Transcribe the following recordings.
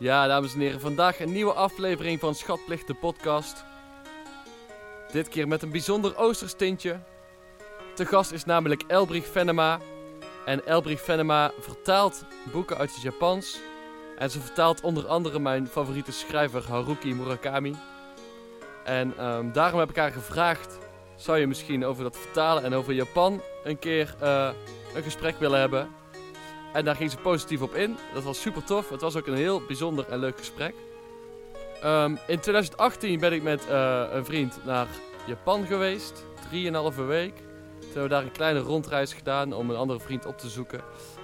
Ja, dames en heren, vandaag een nieuwe aflevering van Schatplicht, de podcast. Dit keer met een bijzonder Oosters tintje. Te gast is namelijk Elbrich Venema. En Elbrich Venema vertaalt boeken uit het Japans. En ze vertaalt onder andere mijn favoriete schrijver Haruki Murakami. En ehm, daarom heb ik haar gevraagd: zou je misschien over dat vertalen en over Japan een keer eh, een gesprek willen hebben? En daar ging ze positief op in. Dat was super tof. Het was ook een heel bijzonder en leuk gesprek. Ehm, in 2018 ben ik met eh, een vriend naar Japan geweest. Drieënhalve week. Toen hebben we daar een kleine rondreis gedaan om een andere vriend op te zoeken.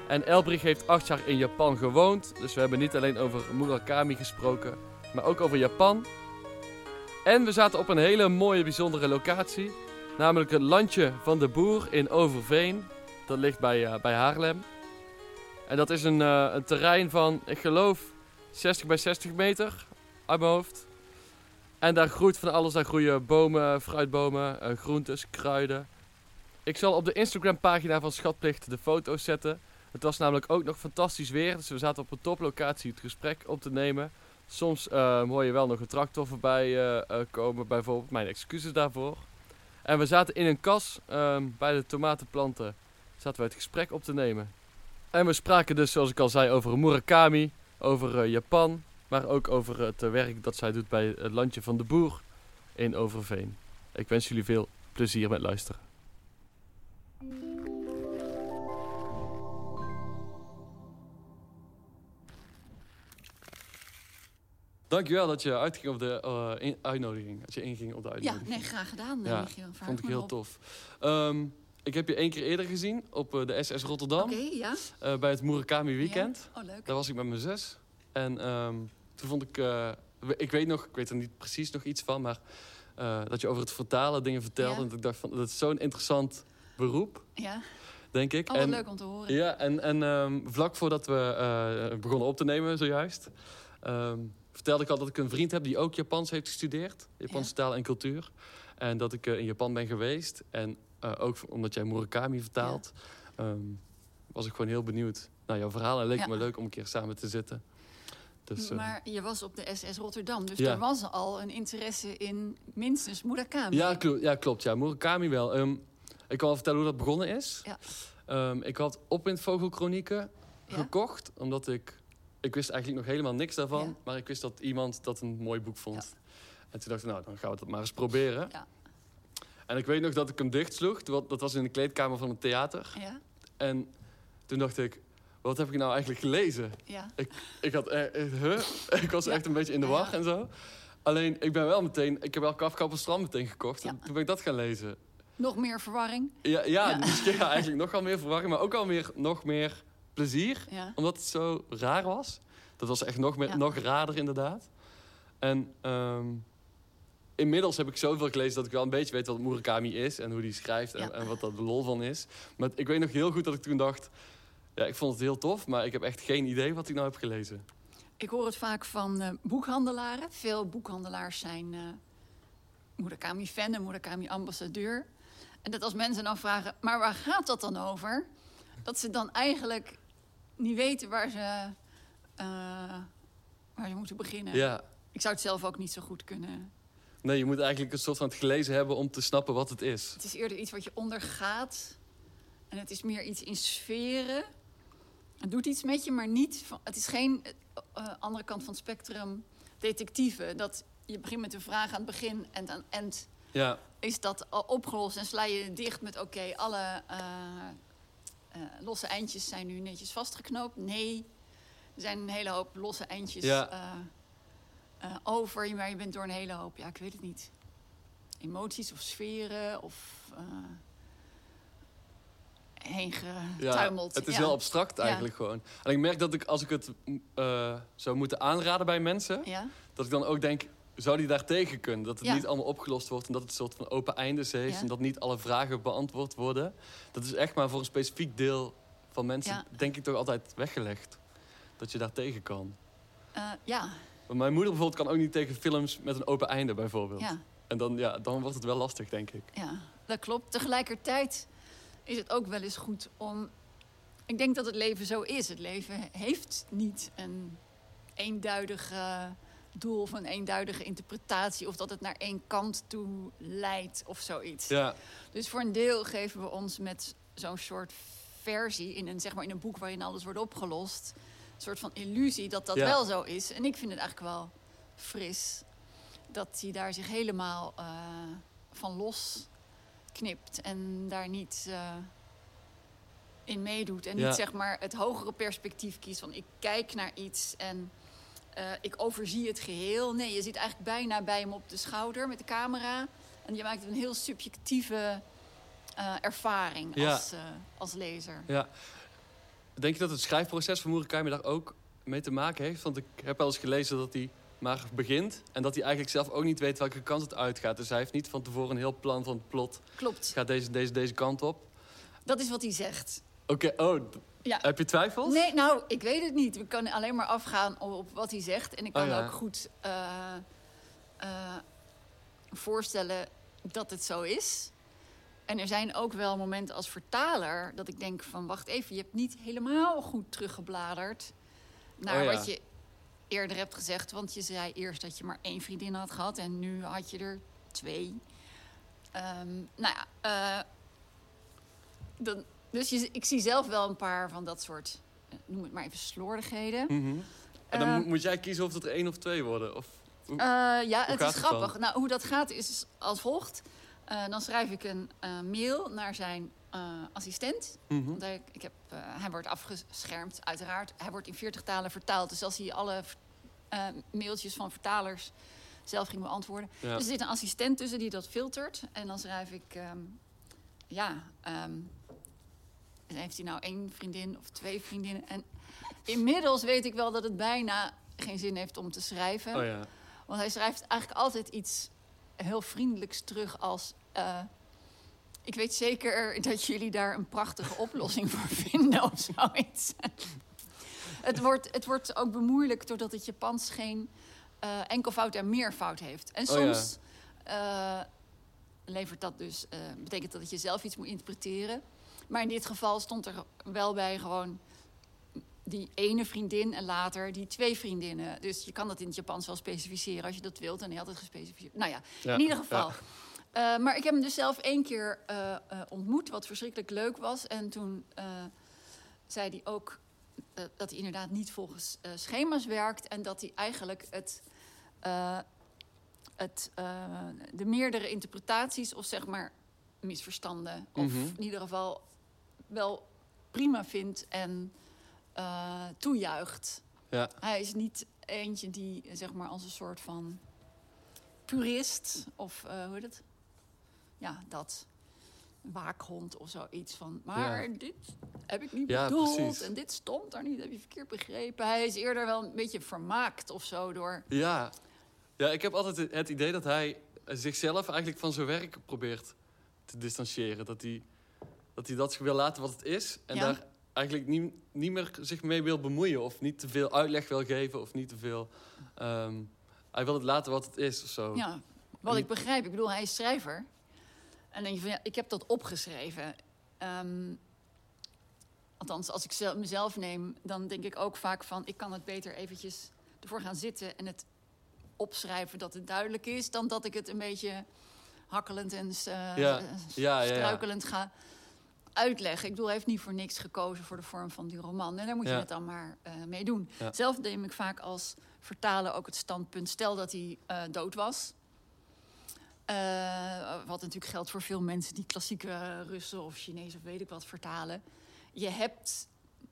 En Elbrich heeft acht jaar in Japan gewoond. Dus we hebben niet alleen over Murakami gesproken, maar ook over Japan. En we zaten op een hele mooie, bijzondere locatie. Namelijk het landje van de boer in Overveen. Dat ligt bij, eh, bij Haarlem. En dat is een, eh, een terrein van, ik geloof, 60 bij 60 meter uit mijn hoofd. En daar groeit van alles. Daar groeien bomen, fruitbomen, eh, groentes, kruiden. Ik zal op de Instagram pagina van Schatplicht de foto's zetten. Het was namelijk ook nog fantastisch weer. Dus we zaten op een toplocatie het gesprek op te nemen. Soms uh, hoor je wel nog een tractor voorbij komen, bijvoorbeeld. Mijn excuses daarvoor. En we zaten in een kas ehm, bij de tomatenplanten. Zaten we het gesprek op te nemen. En we spraken dus, zoals ik al zei, over Murakami, over Japan. Maar ook over het werk dat zij doet bij het landje van de boer in Overveen. Ik wens jullie veel plezier met luisteren. Dankjewel dat je uitging op de uh, uitnodiging. Dat je inging op de uitnodiging. Ja, nee, graag gedaan. Ja, vond ik heel op. tof. Um, ik heb je één keer eerder gezien op uh, de SS Rotterdam. Oké, ja. Uh, bij het Murakami Weekend. Ja. Oh, leuk. Daar was ik met mijn zus. En um, toen vond ik... uh, ik weet nog, ik weet er niet precies nog iets van, maar... uh, dat je over het vertalen dingen vertelde. Ja. En dat ik dacht van, dat is zo'n interessant beroep, Ja. denk ik. Oh, en, leuk om te horen. Ja, en, en um, vlak voordat we begonnen op te nemen zojuist... Um, vertelde ik al dat ik een vriend heb die ook Japans heeft gestudeerd. Japanse Ja. taal en cultuur. En dat ik in Japan ben geweest. En uh, ook omdat jij Murakami vertaalt... Um, was ik gewoon heel benieuwd naar jouw verhaal. En leek Ja. me leuk om een keer samen te zitten. Dus, uh, Maar je was op de SS Rotterdam, dus Ja. er was al een interesse in minstens Murakami. ja, klo ja, klopt. Ja, Murakami wel. Um, ik kan wel vertellen hoe dat begonnen is. Ja. Um, ik had Opwind Vogelchronieken Ja? gekocht, omdat ik... Ik wist eigenlijk nog helemaal niks daarvan. Maar ik wist dat iemand dat een mooi boek vond. En toen dacht ik, nou, dan gaan we dat maar eens proberen. Ja. En ik weet nog dat ik hem dichtsloeg. Dat dat was in de kleedkamer van het theater. Ja, En toen dacht ik, wat heb ik nou eigenlijk gelezen? ja. Ik had eh, eh, huh? ik was Ja. echt een beetje in de war en zo. Alleen, ik ben wel meteen... Ik heb wel Kafka strand meteen gekocht. En toen ben ik dat gaan lezen. Nog meer verwarring. Ja, ja, Ja. misschien ja, eigenlijk nog wel meer verwarring, maar ook al meer, nog meer plezier. Omdat het zo raar was. Dat was echt nog, meer, nog raarder, inderdaad. En ehm, inmiddels heb ik zoveel gelezen dat ik wel een beetje weet wat Murakami is en hoe die schrijft en, Ja. en wat dat de lol van is. Maar ik weet nog heel goed dat ik toen dacht. Ja, ik vond het heel tof, maar ik heb echt geen idee wat ik nou heb gelezen. Ik hoor het vaak van eh, boekhandelaren. Veel boekhandelaars zijn eh Murakami-fan en Murakami-ambassadeur. En dat als mensen dan vragen, maar waar gaat dat dan over? Dat ze dan eigenlijk niet weten waar ze, eh, waar ze moeten beginnen. Ja. Ik zou het zelf ook niet zo goed kunnen. Nee, je moet eigenlijk een soort van het gelezen hebben om te snappen wat het is. Het is eerder iets wat je ondergaat. En het is meer iets in sferen. Het doet iets met je, maar niet... Van, het is geen eh, eh, andere kant van het spectrum detectieve. Dat je begint met een vraag aan het begin en aan het eind Ja, is dat al opgelost. En sla je dicht met, oké, alle eh, losse eindjes zijn nu netjes vastgeknoopt. Nee, er zijn een hele hoop losse eindjes Ja. Eh, over. Maar je bent door een hele hoop, ja, ik weet het niet. Emoties of sferen of... eh, heen ja getuimeld. het is ja. heel abstract Ja. eigenlijk gewoon. En ik merk dat ik als ik het eh, zou moeten aanraden bij mensen... Ja, Dat ik dan ook denk, zou die daar tegen kunnen? Dat het Ja. niet allemaal opgelost wordt en dat het een soort van open eindes heeft... Ja. en dat niet alle vragen beantwoord worden. Dat is echt maar voor een specifiek deel van mensen, Ja. denk ik, toch altijd weggelegd. Dat je daar tegen kan. Ja, Want mijn moeder bijvoorbeeld kan ook niet tegen films met een open einde bijvoorbeeld. ja, En dan, ja, dan wordt het wel lastig, denk ik. ja, dat klopt. Tegelijkertijd is het ook wel eens goed om... Ik denk dat het leven zo is. Het leven heeft niet een eenduidige doel of een eenduidige interpretatie. Of dat het naar één kant toe leidt of zoiets. Ja, Dus voor een deel geven we ons met zo'n soort versie in een, zeg maar in een boek waarin alles wordt opgelost. Een soort van illusie dat dat Ja. wel zo is. En ik vind het eigenlijk wel fris dat hij daar zich helemaal eh, van los knipt en daar niet eh, in meedoet. En Ja. niet zeg maar het hogere perspectief kiest van ik kijk naar iets en eh, ik overzie het geheel. Nee, je zit eigenlijk bijna bij hem op de schouder met de camera. En je maakt een heel subjectieve ervaring Ja. als, als lezer. ja. Denk je dat het schrijfproces van Murakami daar ook mee te maken heeft? Want ik heb wel eens gelezen dat hij maar begint... en dat hij eigenlijk zelf ook niet weet welke kant het uitgaat. Dus hij heeft niet van tevoren een heel plan van het plot. Klopt, gaat deze, deze, deze kant op. dat is wat hij zegt. Oké, oh, Ja. heb je twijfels? Nee, nou, ik weet het niet. We kunnen alleen maar afgaan op, op wat hij zegt. En ik kan Oh, ja. ook goed eh, eh, voorstellen dat het zo is. En er zijn ook wel momenten als vertaler dat ik denk van... wacht even, je hebt niet helemaal goed teruggebladerd... naar Oh, ja. wat je eerder hebt gezegd. Want je zei eerst dat je maar één vriendin had gehad... en nu had je er twee. Ehm, nou ja, eh, dan, dus je, ik zie zelf wel een paar van dat soort... eh, noem het maar even slordigheden. Mhm. En dan Eh, moet- jij kiezen of het er één of twee worden? Of, hoe- ja, het is het grappig. dan? Nou, hoe dat gaat is als volgt. Eh, dan schrijf ik een eh, mail naar zijn eh, assistent. Mhm. Want hij, ik heb, hij wordt afgeschermd, uiteraard. Hij wordt in 40 talen vertaald. Dus als hij alle mailtjes van vertalers zelf ging beantwoorden. Ja. Dus er zit een assistent tussen die dat filtert. En dan schrijf ik... ehm, ja, ehm, heeft hij nou één vriendin of twee vriendinnen? En inmiddels weet ik wel dat het bijna geen zin heeft om te schrijven. Oh ja. Want hij schrijft eigenlijk altijd iets heel vriendelijks terug als... eh, ik weet zeker dat jullie daar een prachtige oplossing voor vinden of zoiets. het, wordt, het wordt ook bemoeilijkt doordat het Japans geen eh, enkelvoud en meervoud heeft. En Oh ja. soms eh, levert dat dus... betekent dat dat je zelf iets moet interpreteren. Maar in dit geval stond er wel bij gewoon die ene vriendin en later die twee vriendinnen. Dus je kan dat in het Japans wel specificeren als je dat wilt. En hij had het gespecificeerd. Nou ja, Ja, in ieder geval. ja. Eh, maar ik heb hem dus zelf één keer eh, eh, ontmoet, wat verschrikkelijk leuk was. En toen zei hij ook dat hij inderdaad niet volgens schema's werkt. En dat hij eigenlijk het, het, de meerdere interpretaties of zeg maar misverstanden... of Mhm. in ieder geval wel prima vindt en eh, toejuicht. Ja. Hij is niet eentje die zeg maar als een soort van purist of eh, hoe heet het? Ja, dat waakhond of zoiets van. Maar Ja. dit heb ik niet Ja, bedoeld precies. en dit stond daar niet, heb je verkeerd begrepen. Hij is eerder wel een beetje vermaakt of zo door. Ja. ja, ik heb altijd het- het idee dat hij zichzelf eigenlijk van zijn werk probeert te distancieren. Dat hij dat, hij dat wil laten wat het is. En Ja. daar eigenlijk niet, niet meer zich mee wil bemoeien. Of niet te veel uitleg wil geven. Of niet te veel... ehm, hij wil het laten wat het is of zo. Ja, wat ik begrijp. Ik bedoel, hij is schrijver. En dan denk je van ja, ik heb dat opgeschreven. Ehm, althans, als ik zel- mezelf neem, dan denk ik ook vaak van ik kan het beter eventjes ervoor gaan zitten en het opschrijven dat het duidelijk is, dan dat ik het een beetje hakkelend en ja, ja, ja. struikelend ga uitleggen. Ik bedoel, hij heeft niet voor niks gekozen voor de vorm van die roman. En daar moet je Ja. het dan maar eh, mee doen. Ja. Zelf neem ik vaak als vertaler ook het standpunt... stel dat hij eh, dood was. Eh, wat natuurlijk geldt voor veel mensen die klassieke Russen of Chinees of weet ik wat vertalen. Je hebt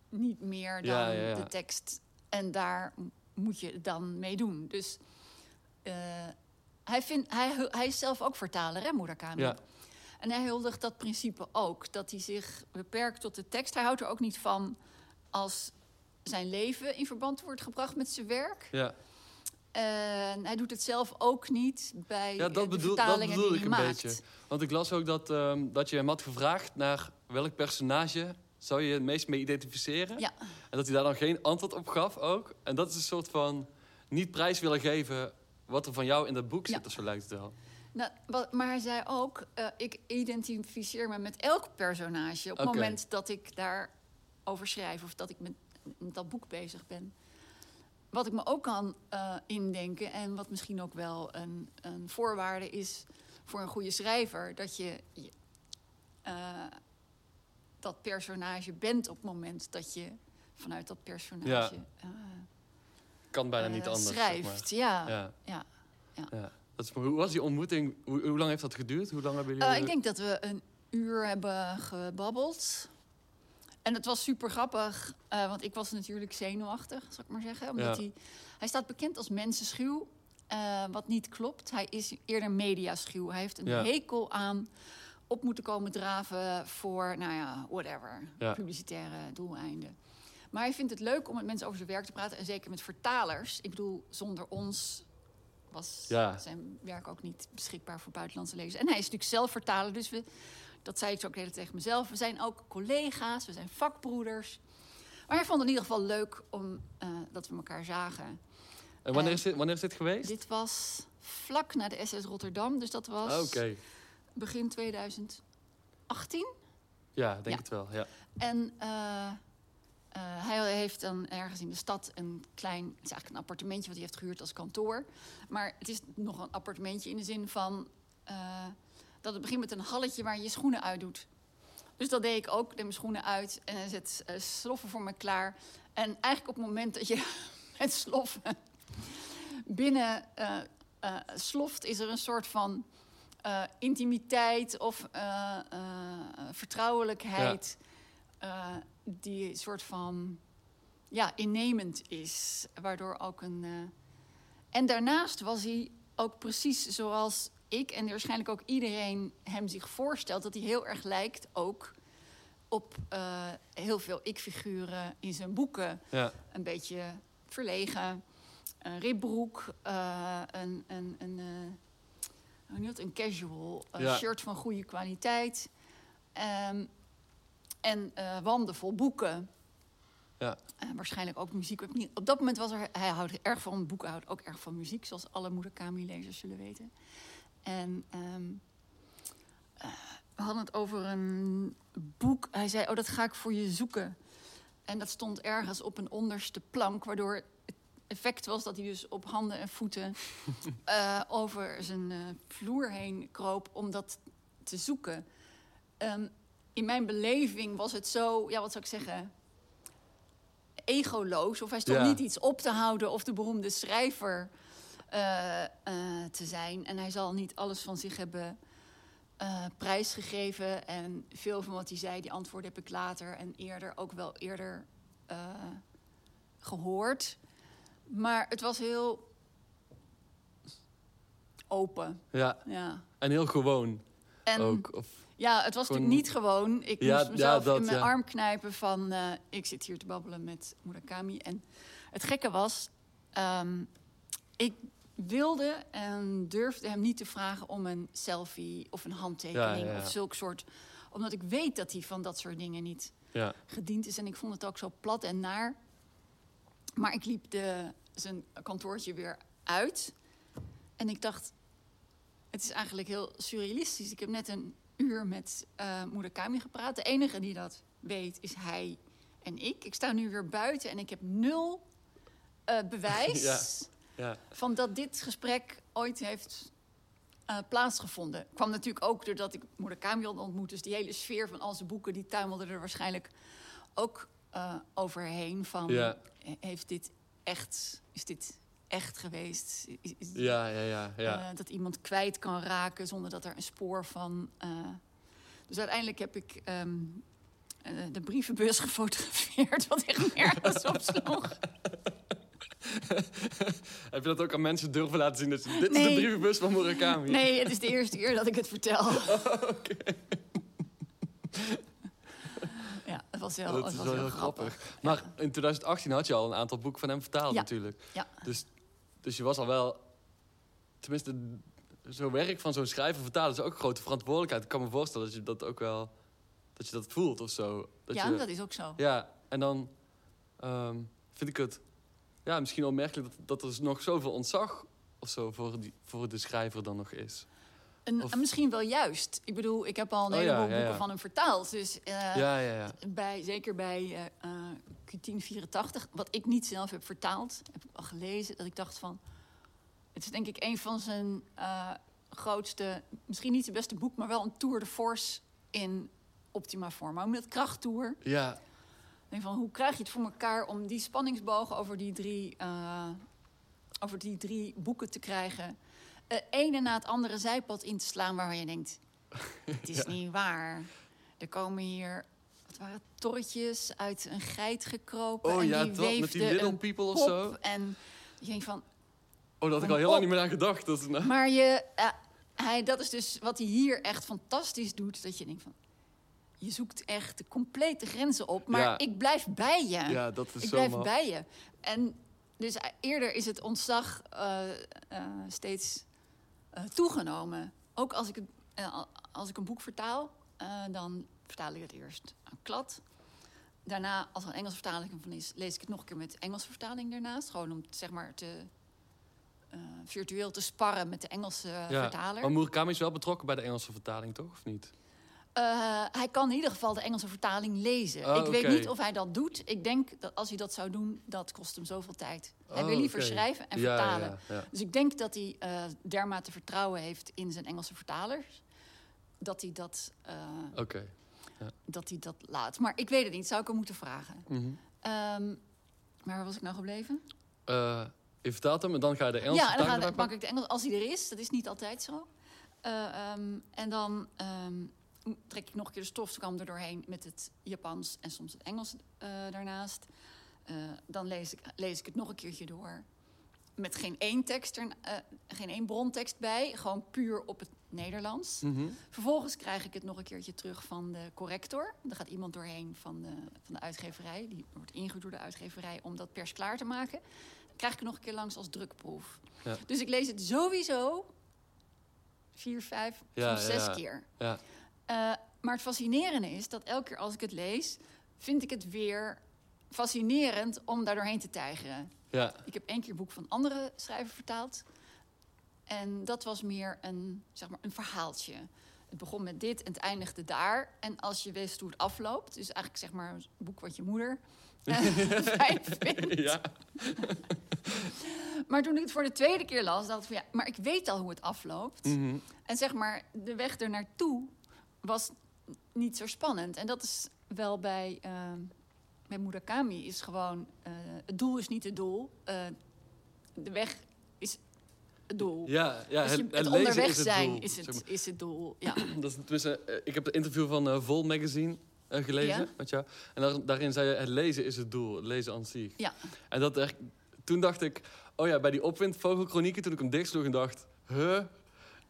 niet meer dan Ja, de tekst. En daar moet je het dan mee doen. Dus hij, vindt, hij, hij is zelf ook vertaler, hè, Murakami? Ja. En hij huldigt dat principe ook. Dat hij zich beperkt tot de tekst. Hij houdt er ook niet van als zijn leven in verband wordt gebracht met zijn werk. Ja. En hij doet het zelf ook niet bij Ja, dat, de bedoel, dat die ik een maakt. beetje. Want ik las ook dat, ehm, dat je hem had gevraagd naar welk personage zou je het meest mee identificeren. Ja. En dat hij daar dan geen antwoord op gaf ook. En dat is een soort van niet prijs willen geven wat er van jou in dat boek zit, Ja. of zo lijkt het wel. Nou, maar hij zei ook, eh, ik identificeer me met elk personage... op het moment dat ik daarover schrijf... of dat ik met, met dat boek bezig ben. wat ik me ook kan eh, indenken en wat misschien ook wel een, een voorwaarde is voor een goede schrijver, dat je, eh, dat personage bent op het moment dat je vanuit dat personage eh, Kan bijna niet anders. zeg schrijft. Ja. Ja. Ja. ja. Dat is, maar hoe was die ontmoeting? Hoe, hoe lang heeft dat geduurd? Hoe lang hebben Eh, jullie... ik denk dat we een uur hebben gebabbeld. En het was super grappig, eh, want ik was natuurlijk zenuwachtig, zal ik maar zeggen. Omdat Ja. hij, hij staat bekend als mensenschuw, eh, wat niet klopt. Hij is eerder mediaschuw. Hij heeft een Ja. hekel aan op moeten komen draven voor, nou ja, whatever, Ja. publicitaire doeleinden. Maar hij vindt het leuk om met mensen over zijn werk te praten. En zeker met vertalers. Ik bedoel, zonder ons was Ja. zijn werk ook niet beschikbaar voor buitenlandse lezers. En hij is natuurlijk zelf vertaler, dus we, dat zei ik zo ook de hele tijd tegen mezelf. We zijn ook collega's, we zijn vakbroeders. Maar hij vond het in ieder geval leuk om, eh, dat we elkaar zagen. en wanneer is, dit, wanneer is dit geweest? Dit was vlak na de SS Rotterdam, dus dat was Ah, Oké. begin 2018. Ja, denk Ja. het wel. Ja. En eh, eh, hij heeft dan ergens in de stad een klein... Het is eigenlijk een appartementje wat hij heeft gehuurd als kantoor. Maar het is nog een appartementje in de zin van... eh, dat het begint met een halletje waar je je schoenen uitdoet. Dus dat deed ik ook. Ik deed mijn schoenen uit en zet eh, sloffen voor me klaar. En eigenlijk op het moment dat je met sloffen binnen sloft... is er een soort van intimiteit of eh, eh, die soort van ja, innemend is. Waardoor ook een. eh, En daarnaast was hij ook precies zoals ik en waarschijnlijk ook iedereen hem zich voorstelt, dat hij heel erg lijkt ook op eh, heel veel ik-figuren in zijn boeken. Ja. Een beetje verlegen, een ribbroek, een, een, een, eh, hoe een casual Ja. shirt van goede kwaliteit. Ehm, en eh wanden vol boeken. Ja. Waarschijnlijk ook muziek. Op dat moment was er... Hij houdt erg van boeken, houdt ook erg van muziek. Zoals alle Murakami-lezers zullen weten. En ehm, eh, we hadden het over een boek. Hij zei, oh, dat ga ik voor je zoeken. En dat stond ergens op een onderste plank. Waardoor het effect was dat hij dus op handen en voeten... eh, over zijn vloer heen kroop om dat te zoeken. Ehm, in mijn beleving was het zo, ja, wat zou ik zeggen, egoloos. Of hij stond Ja. niet iets op te houden of de beroemde schrijver eh, eh, te zijn. En hij zal niet alles van zich hebben eh, prijsgegeven. En veel van wat hij zei, die antwoorden heb ik later en eerder ook wel eerder eh, gehoord. Maar het was heel open, ja. ja. En heel gewoon En ook. Of, ja, het was natuurlijk niet gewoon. Ik Ja, moest ja, mezelf dat, in mijn ja. arm knijpen van... eh, ik zit hier te babbelen met Murakami. En het gekke was... ehm, ik wilde en durfde hem niet te vragen om een selfie of een handtekening... Of zulk soort... Omdat ik weet dat hij van dat soort dingen niet ja. gediend is. En ik vond het ook zo plat en naar. Maar ik liep de, zijn kantoortje weer uit. En ik dacht, het is eigenlijk heel surrealistisch. Ik heb net een uur met eh Murakami gepraat. De enige die dat weet is hij en ik. Ik sta nu weer buiten en ik heb nul eh, bewijs... Ja. Ja. van dat dit gesprek ooit heeft eh, plaatsgevonden. Kwam natuurlijk ook doordat ik Murakami had ontmoet. Dus die hele sfeer van al zijn boeken... die tuimelde er waarschijnlijk ook overheen. Van, Ja. heeft dit echt... Is dit echt geweest? Ja, ja, ja. ja. eh, dat iemand kwijt kan raken zonder dat er een spoor van... eh, dus uiteindelijk heb ik ehm, eh, de brievenbus gefotografeerd... wat echt nergens op sloeg. Heb je dat ook aan mensen durven laten zien? Dat je, dit is de brievenbus van Murakami. Nee, het is de eerste keer dat ik het vertel. Ja, het was dat het is was wel heel heel grappig. grappig. Maar in 2018 had je al een aantal boeken van hem vertaald Ja. natuurlijk. Ja. Dus, dus je was al wel... Tenminste, zo'n werk van zo'n schrijver vertalen is ook een grote verantwoordelijkheid. Ik kan me voorstellen dat je dat ook wel... Dat je dat voelt of zo. Dat ja, je, dat is ook zo. Ja, en dan ehm, vind ik het ja, misschien opmerkelijk dat, dat er nog zoveel ontzag of zo voor, die, voor de schrijver dan nog is. En, Of- en misschien wel juist. Ik bedoel, ik heb al een Oh ja, heleboel ja, boeken van hem vertaald. Dus eh, ja, ja, ja. bij, zeker bij eh, eh, Q1084, wat ik niet zelf heb vertaald, heb ik al gelezen, dat ik dacht van, het is denk ik een van zijn grootste, misschien niet zijn beste boek, maar wel een tour de force in optima forma. Met krachttour. Ja, denk van, hoe krijg je het voor elkaar om die spanningsbogen over die drie, over die drie boeken te krijgen? Uh, ene na het andere zijpad in te slaan waarvan je denkt, het is Ja. niet waar. Er komen hier, wat waren torretjes uit een geit gekropen. Oh en ja, die dat, met die little een people of zo. En je denkt van, Oh, daar had ik al heel lang niet meer aan gedacht. Dat is nou... maar je, eh, hij, dat is dus wat hij hier echt fantastisch doet. Dat je denkt van, je zoekt echt de complete grenzen op. Maar Ja. ik blijf bij je. Ja, dat is ik zo blijf maf. bij je. En dus eh, eerder is het ontzag eh, eh, steeds eh, toegenomen. Ook als ik, eh, als ik een boek vertaal, eh, dan vertaal ik het eerst aan klad. Daarna, als er een Engelse vertaling van is, lees ik het nog een keer met Engelse vertaling daarnaast. Gewoon om zeg maar te virtueel te sparren met de Engelse Ja, vertaler. Maar Murakami is wel betrokken bij de Engelse vertaling, toch? Of niet? Eh, hij kan in ieder geval de Engelse vertaling lezen. Oh, ik weet niet of hij dat doet. Ik denk dat als hij dat zou doen, dat kost hem zoveel tijd. Hij Oh, wil liever oké. schrijven en Ja, vertalen. Ja, ja. Dus ik denk dat hij eh, dermate vertrouwen heeft in zijn Engelse vertalers. Dat hij dat, eh, dat hij dat laat. Maar ik weet het niet, zou ik hem moeten vragen. Mhm. Ehm, maar waar was ik nou gebleven? Je vertaalt hem en dan ga je de Engelse ja, en dan, erbij pak ik de Engels als hij er is. Dat is niet altijd zo. Eh, ehm, en dan ehm, trek ik nog een keer de stofkam er doorheen met het Japans en soms het Engels eh, daarnaast. Eh, dan lees ik, lees ik het nog een keertje door. Met geen één tekst er, eh, geen één brontekst bij, gewoon puur op het Nederlands. Mhm. Vervolgens krijg ik het nog een keertje terug van de corrector. Er gaat iemand doorheen van de, van de uitgeverij. Die wordt ingehuurd door de uitgeverij om dat pers klaar te maken. Dan krijg ik het nog een keer langs als drukproef. Ja. Dus ik lees het sowieso vier, vijf, Ja, soms zes ja. keer. Ja. Eh, maar het fascinerende is dat elke keer als ik het lees... vind ik het weer fascinerend om daar doorheen te tijgeren. Ja. Ik heb één keer een boek van andere schrijver vertaald. En dat was meer een, zeg maar, een verhaaltje. Het begon met dit en het eindigde daar. En als je wist hoe het afloopt, dus eigenlijk zeg maar een boek wat je moeder eh, fijn vindt. ja. Maar toen ik het voor de tweede keer las, dacht ik van ja, maar ik weet al hoe het afloopt. Mhm. En zeg maar, de weg er naartoe was niet zo spannend. En dat is wel bij, eh, bij Murakami is gewoon... eh, het doel is niet het doel. Eh, de weg is het doel. Ja, ja Dus het, je- het het lezen onderweg is het zijn doel, is, zeg het, maar. is het doel. Ja. Dat is, tenminste, eh, ik heb het interview van Vol Magazine gelezen Ja? met jou. En daar, daarin zei je, het lezen is het doel. Het lezen aan zich. Ja. En dat echt, toen dacht ik, oh ja, bij die opwindvogelchronieken, toen ik hem dichtsloeg en dacht, huh,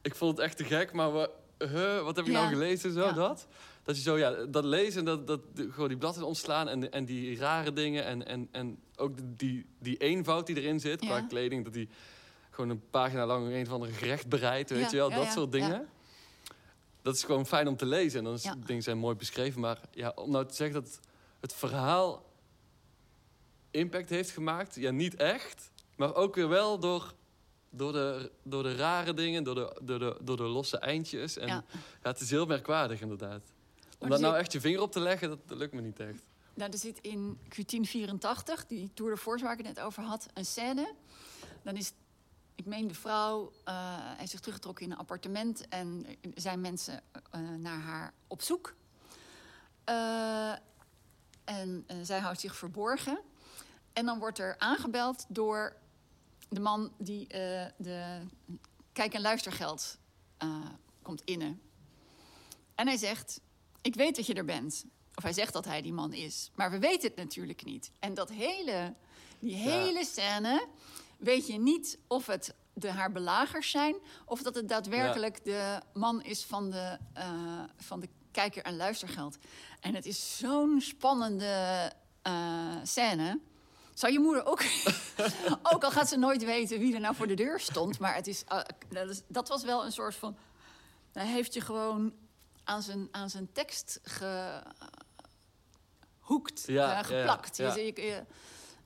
ik vond het echt te gek, maar we, huh, wat heb ik Ja. nou gelezen, zo, Ja. dat? Dat je zo, ja, dat lezen, dat, dat, de- gewoon die bladzijden ontslaan en, en die rare dingen en, en, en ook de- die, die eenvoud die erin zit qua kleding, dat die gewoon een pagina lang een of andere gerecht bereidt, weet je wel, dat soort dingen. Dat is gewoon fijn om te lezen en dan is Ja. dingen zijn mooi beschreven, maar ja, om nou te zeggen dat het verhaal impact heeft gemaakt, ja, niet echt, maar ook weer wel door, door, de, door de rare dingen, door de, door de, door de losse eindjes. En ja. Ja. het is heel merkwaardig inderdaad. Om dat nou echt je vinger op te leggen, dat, dat lukt me niet echt. Nou, er zit in Q1084, die Tour de Force waar ik het net over had, een scène. Dan is, ik meen de vrouw, hij heeft zich teruggetrokken in een appartement en zijn mensen eh, naar haar op zoek. Eh, en zij houdt zich verborgen. En dan wordt er aangebeld door de man die eh, de kijk- en luistergeld eh, komt innen. En hij zegt, ik weet dat je er bent. Of hij zegt dat hij die man is. Maar we weten het natuurlijk niet. En dat hele, die hele scène weet je niet of het de haar belagers zijn... of dat het daadwerkelijk de man is van de, eh, van de kijker- en luistergeld. En het is zo'n spannende eh, scène... Zou je moeder ook... ook al gaat ze nooit weten wie er nou voor de deur stond... maar het is, eh, dat, was wel een soort van... Hij heeft je gewoon aan zijn, aan zijn tekst gehoekt, Ja, eh, ja, geplakt. ja. Je- je- je-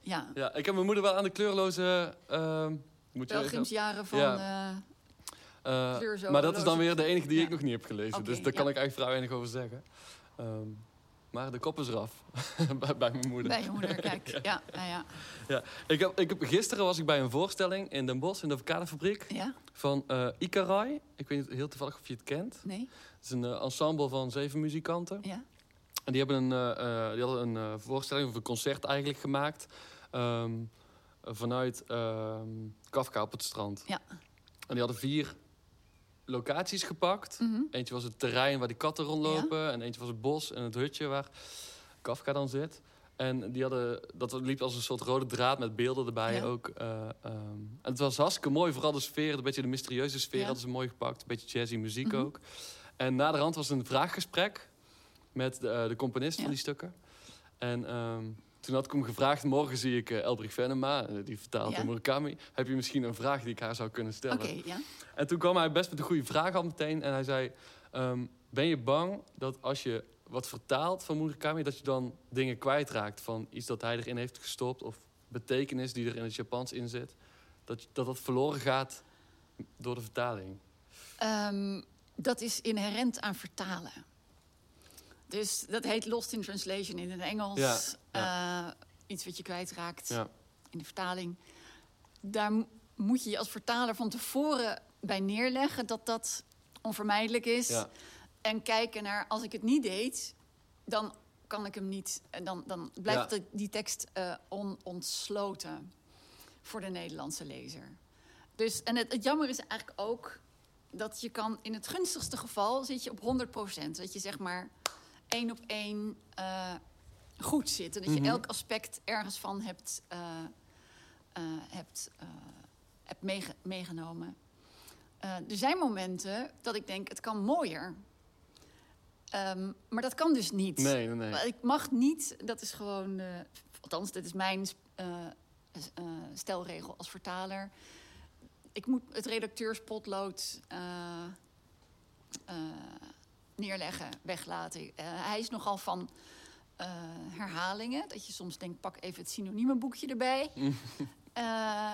ja, Ja, ik heb mijn moeder wel aan de kleurloze... ehm moet pelgrimsjaren van... Ja. eh, Eh, maar dat is dan weer de enige die ik Ja. nog niet heb gelezen. Dus daar kan ja. ik eigenlijk vrij weinig over zeggen. Ehm, maar de kop is eraf. bij, bij mijn moeder. Bij je moeder, kijk. Ja, ja, ja. Ja, ik heb, ik heb, gisteren was ik bij een voorstelling in Den Bosch in de avocado-fabriek Ja? van eh Ikarai. Ik weet niet heel toevallig of je het kent. Nee? Het is een eh, ensemble van zeven muzikanten. Ja? En die, hebben een, eh, die hadden een voorstelling of een concert eigenlijk gemaakt ehm, vanuit ehm, Kafka op het strand. Ja. En die hadden vier locaties gepakt. Mhm. Eentje was het terrein waar die katten rondlopen. En eentje was het bos en het hutje waar Kafka dan zit. En die hadden, dat liep als een soort rode draad met beelden erbij Ja. ook. eh, ehm. en het was hartstikke mooi, vooral de sfeer, een beetje de mysterieuze sfeer Ja. hadden ze mooi gepakt. Een beetje jazzy muziek Mhm. ook. En na de rand was een vraaggesprek met de, eh, de componist van die stukken. En ehm, toen had ik hem gevraagd, morgen zie ik eh, Elbrich Venema, eh, die vertaalt Ja. in Murakami. Heb je misschien een vraag die ik haar zou kunnen stellen? Ja. En toen kwam hij best met een goede vraag al meteen. En hij zei, ehm, ben je bang dat als je wat vertaalt van Murakami... dat je dan dingen kwijtraakt van iets dat hij erin heeft gestopt... of betekenis die er in het Japans in zit... dat dat, dat verloren gaat door de vertaling? Ehm, dat is inherent aan vertalen. Dus dat heet lost in translation in het Engels. Ja, ja. Eh, iets wat je kwijtraakt Ja, in de vertaling. Daar moet je je als vertaler van tevoren bij neerleggen dat dat onvermijdelijk is. ja, En kijken naar, als ik het niet deed, dan kan ik hem niet. En dan, dan blijft de- die tekst eh onontsloten voor de Nederlandse lezer. Dus, en het, het jammer is eigenlijk ook dat je kan, in het gunstigste geval zit je op 100%. Dat je zeg maar één op één eh, goed zit. En dat je Mhm. elk aspect ergens van hebt, eh, eh, hebt, eh, hebt meege- meegenomen. Er zijn momenten dat ik denk, het kan mooier. Ehm, maar dat kan dus niet. nee, nee, nee. Ik mag niet, dat is gewoon, althans, dit is mijn stelregel als vertaler. Ik moet het redacteurspotlood neerleggen, weglaten. Hij is nogal van eh, herhalingen. Dat je soms denkt, pak even het synoniemenboekje erbij. Eh,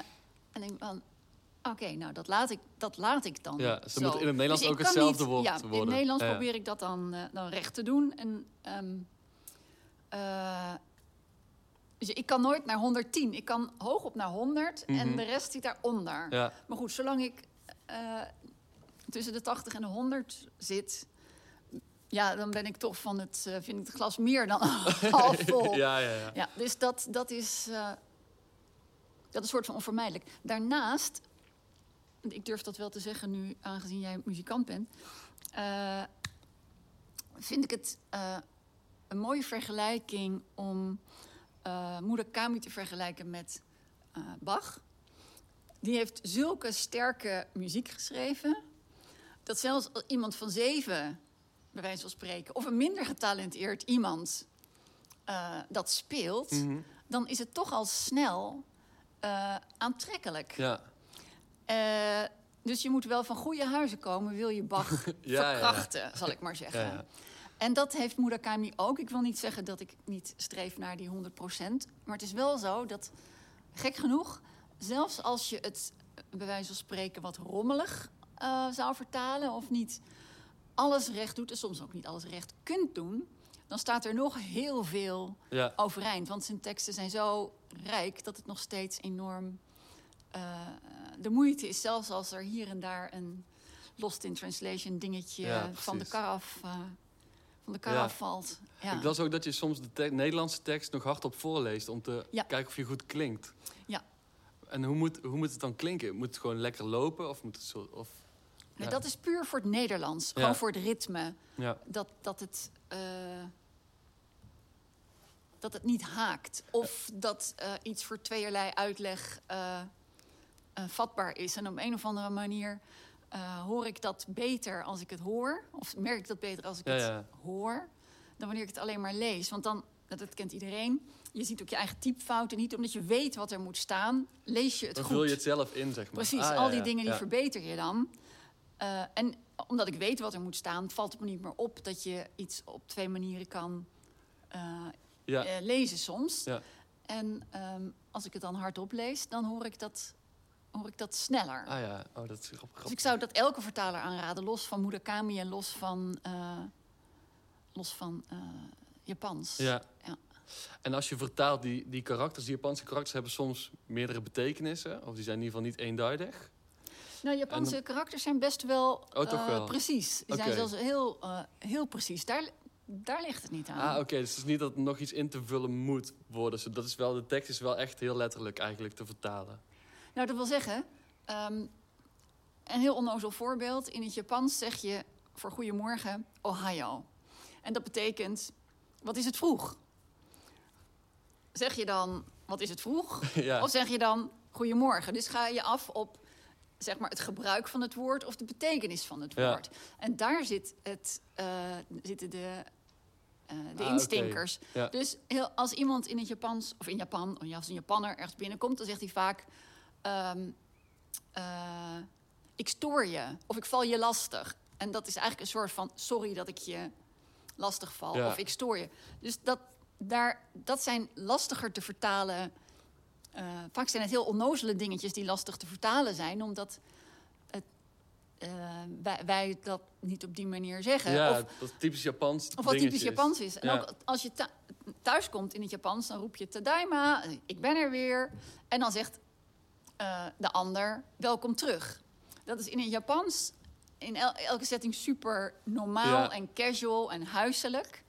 en denk van, oké, nou dat laat ik, dat laat ik dan. Ja, ze zo. moet in het Nederlands Dus ook hetzelfde niet- woord ja, In worden. het Nederlands Ja, ja. probeer ik dat dan, eh, dan recht te doen. En, ehm, eh, dus ik kan nooit naar 110. Ik kan hoog op naar 100 en Mhm. de rest zit daaronder. Ja, Maar goed, zolang ik tussen de 80 en de 100 zit... Ja, dan ben ik toch van het, eh, vind ik het glas meer dan half vol. ja, ja, ja. Ja, dus dat, dat is. eh, dat is een soort van onvermijdelijk. Daarnaast, ik durf dat wel te zeggen nu, aangezien jij muzikant bent, eh, vind ik het een mooie vergelijking om eh Murakami te vergelijken met Bach. Die heeft zulke sterke muziek geschreven, dat zelfs als iemand van zeven, bij wijze van spreken, of een minder getalenteerd iemand eh, dat speelt, Mhm. dan is het toch al snel eh, aantrekkelijk. ja. Eh, dus je moet wel van goede huizen komen, wil je Bach Ja, ja, ja. verkrachten, zal ik maar zeggen. En dat heeft Murakami ook. Ik wil niet zeggen dat ik niet streef naar die 100%. Maar het is wel zo dat, gek genoeg, zelfs als je het bij wijze van spreken wat rommelig zou vertalen of niet alles recht doet en soms ook niet alles recht kunt doen, dan staat er nog heel veel ja. overeind. Want zijn teksten zijn zo rijk dat het nog steeds enorm eh, de moeite is. Zelfs als er hier en daar een lost in translation dingetje Ja, van de kar af, eh, van de kar Ja. afvalt. Ja. Ik las ook dat je soms de te- Nederlandse tekst nog hardop voorleest... om te kijken of je goed klinkt. Ja. En hoe moet, hoe moet het dan klinken? Moet het gewoon lekker lopen? Of moet het zo... Of, ja. Dat is puur voor het Nederlands. Ja. Gewoon voor het ritme. ja. Dat, dat, het, eh, dat het niet haakt. Of dat eh, iets voor tweeërlei uitleg eh, vatbaar is. En op een of andere manier hoor ik dat beter als ik het hoor. Of merk ik dat beter als ik het hoor. Dan wanneer ik het alleen maar lees. Want dan, dat, kent iedereen. Je ziet ook je eigen typfouten. Niet omdat je weet wat er moet staan, lees je het Dan goed. vul je het zelf in, zeg maar. Precies, Ah, al die dingen die verbeter je dan. Eh, en omdat ik weet wat er moet staan, valt het me niet meer op dat je iets op twee manieren kan eh, Ja, eh, lezen soms. Ja. En ehm, als ik het dan hardop lees, dan hoor ik dat, hoor ik dat sneller. ah ja, oh, dat is grappig. Dus ik zou dat elke vertaler aanraden, los van Murakami en los van, los van Japans. Ja. Ja. En als je vertaalt, die, die karakters, die Japanse karakters hebben soms meerdere betekenissen. Of die zijn in ieder geval niet eenduidig. Nou, Japanse karakters zijn best wel, Oh, toch eh, wel? precies. Die zijn zelfs heel, eh, heel precies. Daar, daar ligt het niet aan. Ah, oké. Dus het is niet dat er nog iets in te vullen moet worden. Dus dat is wel, de tekst is wel echt heel letterlijk eigenlijk te vertalen. Nou, dat wil zeggen, ehm, een heel onnozel voorbeeld. In het Japans zeg je voor goedemorgen Ohio. En dat betekent, wat is het vroeg? Zeg je dan, wat is het vroeg? ja. Of zeg je dan goedemorgen? Dus ga je af op zeg maar, het gebruik van het woord of de betekenis van het Ja. woord. En daar zit het, eh, zitten de, eh, de Ah, instinkers. Ja. Dus heel, als iemand in het Japans, of in Japan, of als een Japanner ergens binnenkomt, dan zegt hij vaak: ehm, eh, Ik stoor je of ik val je lastig. En dat is eigenlijk een soort van: Sorry dat ik je lastig val Ja. of ik stoor je. Dus dat, daar, dat zijn lastiger te vertalen. Eh, vaak zijn het heel onnozele dingetjes die lastig te vertalen zijn, omdat het, eh, wij, wij dat niet op die manier zeggen. ja, Of dat is typisch Japans of wat typisch. Japans is. En Ja. ook als je thu- thuis komt in het Japans, dan roep je Tadaima, ik ben er weer. En dan zegt eh, de ander, welkom terug. Dat is in het Japans in el- elke setting super normaal Ja. en casual en huiselijk.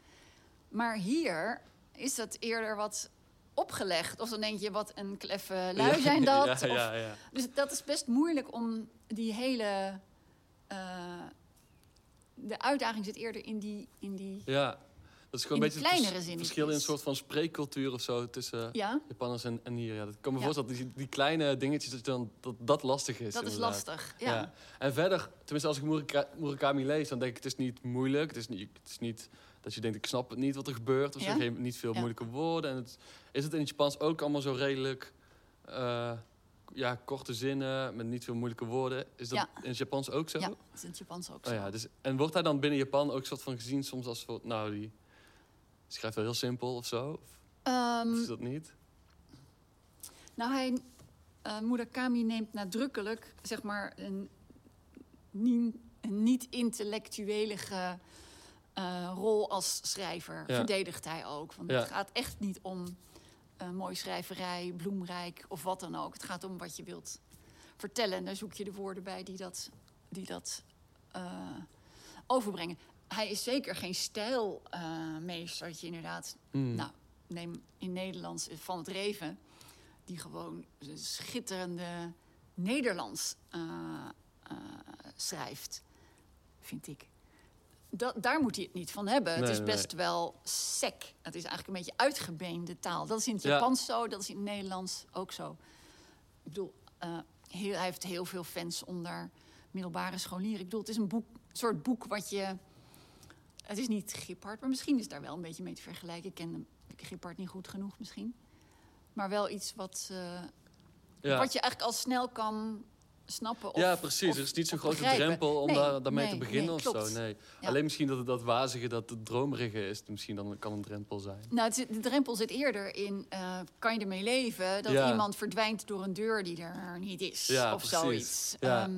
Maar hier is dat eerder wat opgelegd. Of dan denk je, wat een kleffe lui zijn dat. Ja, ja, ja. dus dat is best moeilijk om die hele. eh, de uitdaging zit eerder in die. In die ja. Dat is gewoon een beetje het vers- verschil in een soort van spreekcultuur of zo tussen ja, Japanners en, en hier. Ja, dat ik kan me voorstellen dat die, die kleine dingetjes dat, dan, dat dat lastig is. dat is lastig. Ja. En verder, tenminste als ik Muraka- Murakami lees, dan denk ik het is niet moeilijk. Het is niet, het is niet dat je denkt ik snap het niet wat er gebeurt. Of zo. Ja. Geen, niet veel Ja. moeilijke woorden. En het, is het in het Japans ook allemaal zo redelijk... eh, ja, korte zinnen met niet veel moeilijke woorden. Is dat Ja. in het Japans ook zo? Ja, is in het Japans ook zo. Oh ja, dus, en wordt hij dan binnen Japan ook soort van gezien soms als... voor- Nou, die schrijft wel heel simpel of zo? Of, Ehm, of is dat niet? nou, hij, eh, Murakami neemt nadrukkelijk zeg maar een, niet- een niet-intellectuelige eh, rol als schrijver. Ja. Verdedigt hij ook. Want Ja. het gaat echt niet om eh mooie schrijverij, bloemrijk of wat dan ook. Het gaat om wat je wilt vertellen. En daar zoek je de woorden bij die dat, die dat eh, overbrengen. Hij is zeker geen stijlmeester. dat je inderdaad Hmm. nou, neem in Nederlands Van het Reven, die gewoon schitterende Nederlands schrijft, vind ik. Dat, daar moet hij het niet van hebben. het is nee, best wel sec. Het is eigenlijk een beetje uitgebeende taal. Dat is in het Ja. Japans zo, dat is in het Nederlands ook zo. Ik bedoel, eh, heel, hij heeft heel veel fans onder middelbare scholieren. Ik bedoel, het is een boek, soort boek wat je... Het is niet Giphard, maar misschien is daar wel een beetje mee te vergelijken. Ik ken Giphard niet goed genoeg misschien. Maar wel iets wat, eh, ja. wat je eigenlijk al snel kan snappen. Of, ja, precies. of- er is niet zo'n grote begrijpen. drempel om Nee, daar, daarmee te beginnen nee, of klopt. zo. Nee. Ja. Alleen misschien dat het dat wazige, dat het dromerige is, misschien dan kan een drempel zijn. Nou, het de drempel zit eerder in, eh, kan je ermee leven dat Ja. iemand verdwijnt door een deur die er niet is. Ja, of precies. zoiets. Ja. Ehm,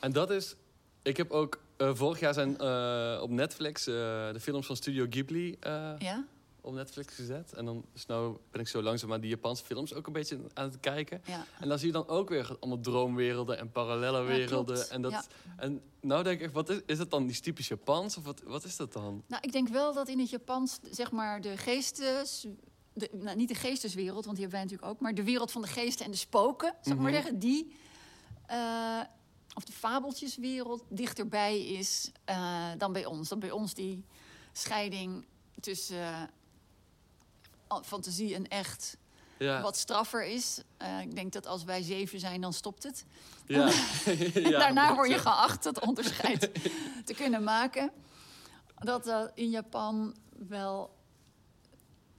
En dat is... Ik heb ook... eh, vorig jaar zijn eh, op Netflix de films van Studio Ghibli ja, op Netflix gezet. En dan dus nou ben ik zo langzaam aan die Japanse films ook een beetje aan het kijken. ja. En dan zie je dan ook weer allemaal droomwerelden en parallele Ja, werelden. klopt. en, dat, Ja. en nou denk ik, wat is, is het dan die typisch Japans? Of wat, wat is dat dan? Nou, ik denk wel dat in het Japans, zeg maar, de geestes... De, nou, niet de geesteswereld, want die hebben wij natuurlijk ook... maar de wereld van de geesten en de spoken, ik maar Mhm. zeggen... die, eh, of de fabeltjeswereld, dichterbij is eh, dan bij ons. Dat bij ons die scheiding tussen fantasie en echt Ja, wat straffer is. Eh, ik denk dat als wij zeven zijn, dan stopt het. ja. En daarna dat, word je geacht het onderscheid te kunnen maken. Dat dat in Japan wel.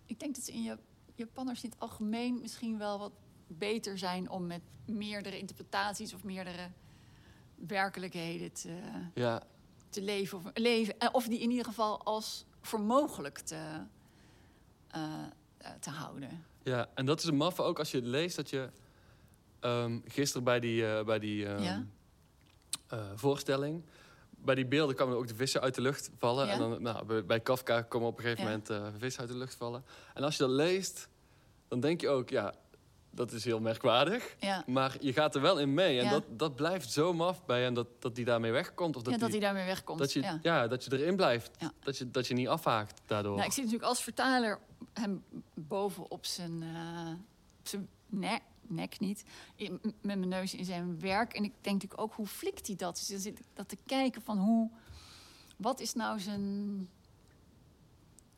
Ik denk dat ze in Ja- Japanners in het algemeen misschien wel wat beter zijn om met meerdere interpretaties of meerdere werkelijkheden te, Ja, te leven, of, leven. eh, Of die in ieder geval als voor mogelijk te, eh, eh, te houden. ja, en dat is een maffe ook als je leest dat je... ehm, gisteren bij die, eh, bij die ehm, Ja. eh, voorstelling bij die beelden kwamen ook de vissen uit de lucht vallen. Ja. En dan, nou, bij, Kafka komen op een gegeven Ja. moment eh, vissen uit de lucht vallen. En als je dat leest, dan denk je ook, ja, dat is heel merkwaardig. Ja. Maar je gaat er wel in mee. En Ja. dat, dat blijft zo maf bij hem dat, dat die daarmee wegkomt. Of dat, ja, dat die, hij daarmee wegkomt. dat, je, ja. ja. dat je erin blijft. Dat, je, dat je niet afhaakt daardoor. Nou, ik zie natuurlijk als vertaler hem boven op zijn, eh, zijn nek, nek niet, in- met mijn neus in zijn werk. En ik denk natuurlijk ook, hoe flikt hij dat? Dus dan zit ik dat te kijken van hoe, wat is nou zijn,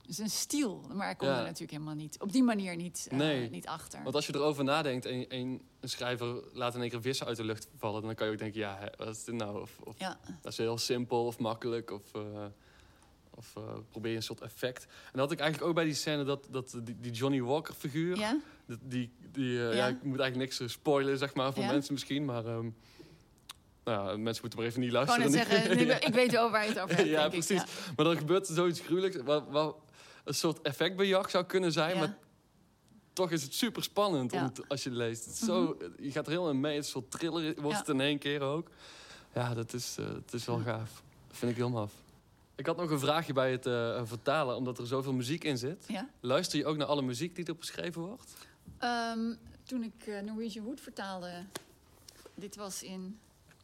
zijn stiel? Maar ik kom Ja. er natuurlijk helemaal niet, op die manier niet, eh, Nee. niet achter. Want als je erover nadenkt en, en een schrijver laat in één keer vissen uit de lucht vallen... dan kan je ook denken, ja, wat is dit nou? Of, of Ja, Dat is heel simpel of makkelijk. Of, eh, of eh, probeer je een soort effect. En dat had ik eigenlijk ook bij die scène dat, dat die, die Johnny Walker figuur. ja, Die, die, die, eh, Ja. ja. ik moet eigenlijk niks eh, spoilen, zeg maar, voor Ja. mensen misschien. Maar ehm, nou, mensen moeten maar even niet luisteren. net zeggen, nu- ik weet wel waar je het over hebt, ja, ik. precies. Maar dan gebeurt er zoiets gruwelijks. Wat, wat een soort effectbejag zou kunnen zijn. Maar toch is het super spannend om als je het leest. Het zo, je gaat er heel in mee. Het een soort thriller wordt het in één keer ook. Ja, dat is, het is wel gaaf. Dat vind ik heel maf. Ik had nog een vraagje bij het eh, vertalen, omdat er zoveel muziek in zit. Ja. Luister je ook naar alle muziek die erop beschreven wordt? Ehm, toen ik eh, Norwegian Wood vertaalde, dit was in,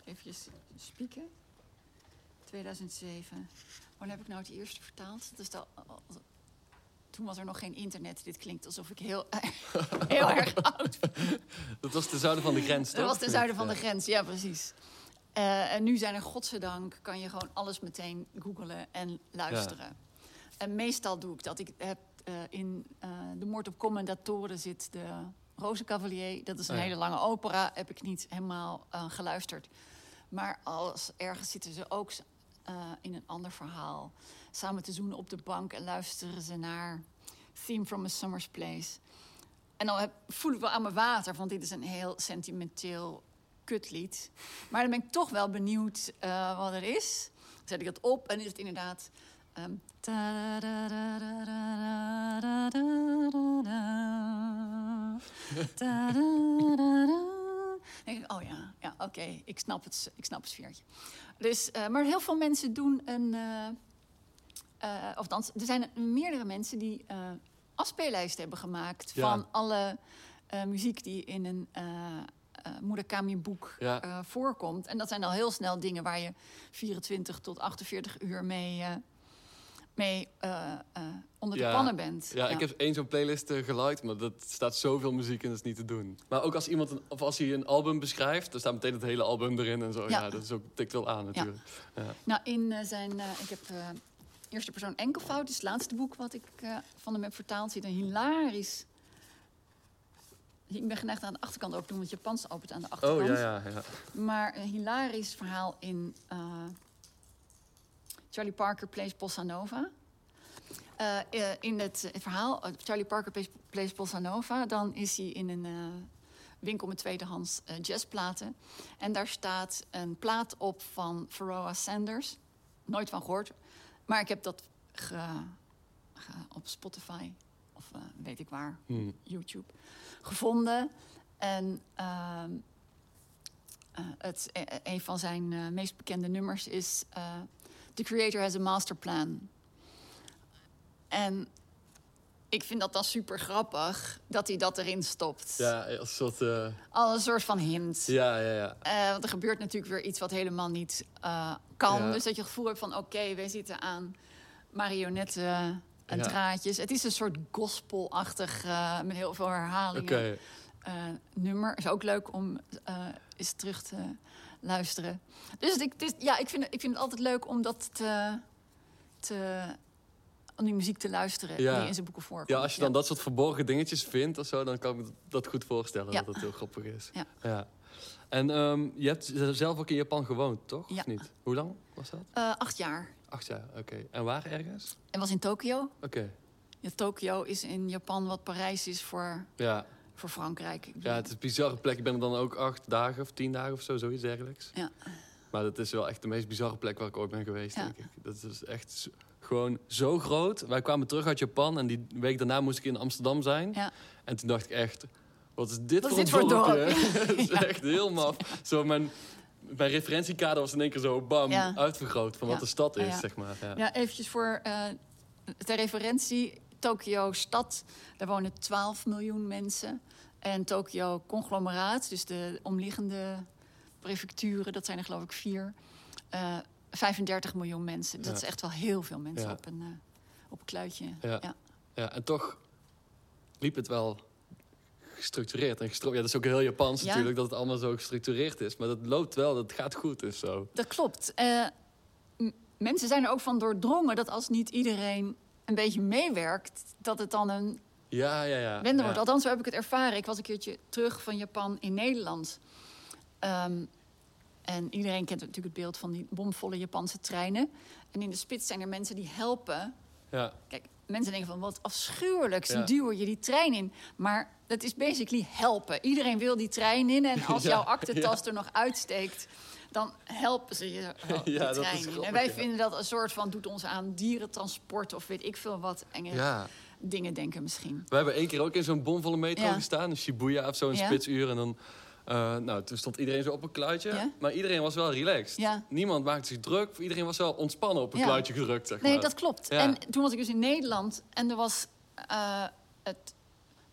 even spieken, 2007. Wanneer heb ik nou het eerste vertaald? Dat is de, toen was er nog geen internet. Dit klinkt alsof ik heel, heel erg oud ben. Dat was ten zuiden van de grens, Dat toch? was ten zuiden van de grens, ja precies. Eh, en nu zijn er, godzijdank, kan je gewoon alles meteen googlen en luisteren. En meestal doe ik dat. Ik heb eh, in eh, De Moord op Commendatoren zit de Rozencavalier. Dat is een Oh ja. hele lange opera. Heb ik niet helemaal geluisterd. Maar als ergens zitten ze ook in een ander verhaal. Samen te zoenen op de bank en luisteren ze naar Theme from a Summer's Place. En dan heb, voel ik wel aan mijn water, want dit is een heel sentimenteel Maar dan ben ik toch wel benieuwd eh, wat er is. Dan zet ik het op en is het inderdaad... Dan oh ja, ja oké, ik snap het, ik snap het sfeertje. Dus, maar heel veel mensen doen een... eh, of althans, er zijn meerdere mensen die afspeellijsten hebben gemaakt... Van alle muziek die in een eh Murakami-boek Ja. eh, voorkomt. En dat zijn al heel snel dingen waar je 24 tot 48 uur mee, eh, mee onder de pannen bent. Ja, ik heb één zo'n playlist geluid, maar dat staat zoveel muziek in, dat is niet te doen. Maar ook als iemand, een, of als hij een album beschrijft, dan staat meteen het hele album erin en zo. Ja, dat is ook, tikt wel aan natuurlijk. Ja. Nou, in zijn... ik heb Eerste Persoon Enkelvoud, is het laatste boek wat ik van hem heb vertaald. Zit een hilarisch... Ik ben geneigd aan de achterkant open te doen, want Japans opent aan de achterkant. Oh, ja, ja, ja. Maar een hilarisch verhaal in eh, Charlie Parker Plays Bossa Nova. Eh, eh, in het verhaal, Charlie Parker Plays, Plays Bossa Nova... dan is hij in een eh, winkel met tweedehands eh, jazzplaten. En daar staat een plaat op van Pharoah Sanders. Nooit van gehoord. Maar ik heb dat ge- ge- op Spotify, of weet ik waar, Hm. YouTube, gevonden. En ehm, eh, het, eh, een van zijn eh, meest bekende nummers is... eh, The Creator has a Master Plan. En ik vind dat dan super grappig dat hij dat erin stopt. Ja, als een soort... eh, Al een soort van hint. ja, ja, ja. Want er gebeurt natuurlijk weer iets wat helemaal niet kan. Ja. Dus dat je het gevoel hebt van... oké, wij zitten aan marionetten en Ja. Het is een soort gospelachtig, eh, met heel veel herhalingen. Oké. eh, nummer. Is ook leuk om eh, eens terug te luisteren. Dus ik, het is, ja, ik, vind, het- ik vind het altijd leuk om dat te, te, om die muziek te luisteren Ja. die in zijn boeken voorkomt. Ja, als je dan dat soort verborgen dingetjes vindt of zo, dan kan ik dat goed voorstellen dat dat heel grappig is. Ja. En ehm, je hebt zelf ook in Japan gewoond, toch? Ja. Of niet? Hoe lang was dat? Eh, acht jaar. Acht jaar, oké. En waar ergens? En was in Tokio. Oké. Ja, Tokio is in Japan wat Parijs is voor, Ja. voor Frankrijk. Ja, het is een bizarre plek. Ik ben er dan ook acht dagen of tien dagen of zo, zoiets dergelijks. Ja. Maar dat is wel echt de meest bizarre plek waar ik ooit ben geweest, Ja. denk ik. Dat is echt zo- gewoon zo groot. Wij kwamen terug uit Japan en die week daarna moest ik in Amsterdam zijn. Ja. En toen dacht ik echt, wat is dit Wat voor is dit dorp? Het is echt heel maf. Zo mijn, mijn referentiekader was in één keer zo bam, uitvergroot van wat de stad is, zeg maar. Ja. Ja, eventjes voor uh, ter referentie. Tokio stad, daar wonen 12 miljoen mensen. En Tokio conglomeraat, dus de omliggende prefecturen, dat zijn er geloof ik vier. Uh, 35 miljoen mensen. Dat Ja. is echt wel heel veel mensen Ja. op, een, uh, op een kluitje. Ja. Ja. Ja, en toch liep het wel gestructureerd. En gestro ja, dat is ook heel Japans Ja. natuurlijk, dat het allemaal zo gestructureerd is. Maar dat loopt wel, dat gaat goed dus zo. Dat klopt. Eh, mensen zijn er ook van doordrongen dat als niet iedereen een beetje meewerkt, dat het dan een Ja, ja, ja. Wende ja. wordt. Althans, zo heb ik het ervaren. Ik was een keertje terug van Japan in Nederland. Ehm, en iedereen kent natuurlijk het beeld van die bomvolle Japanse treinen. En in de spits zijn er mensen die helpen. Ja, Kijk, mensen denken van wat afschuwelijk, ze Ja. duwen je die trein in. Maar dat is basically helpen. Iedereen wil die trein in. En als Ja, jouw aktentas er nog uitsteekt, dan helpen ze je wel die Ja, dat is trein in. En wij vinden dat een soort van doet ons aan dierentransport of weet ik veel wat enge dingen denken misschien. We hebben één keer ook in zo'n bomvolle metro gestaan, in Shibuya of zo, een spitsuur. En dan, eh, nou, toen stond iedereen zo op een kluitje. Maar iedereen was wel relaxed. Ja. Niemand maakte zich druk. Iedereen was wel ontspannen op een kluitje gedrukt, zeg Nee, maar. dat klopt. En toen was ik dus in Nederland en er was eh, het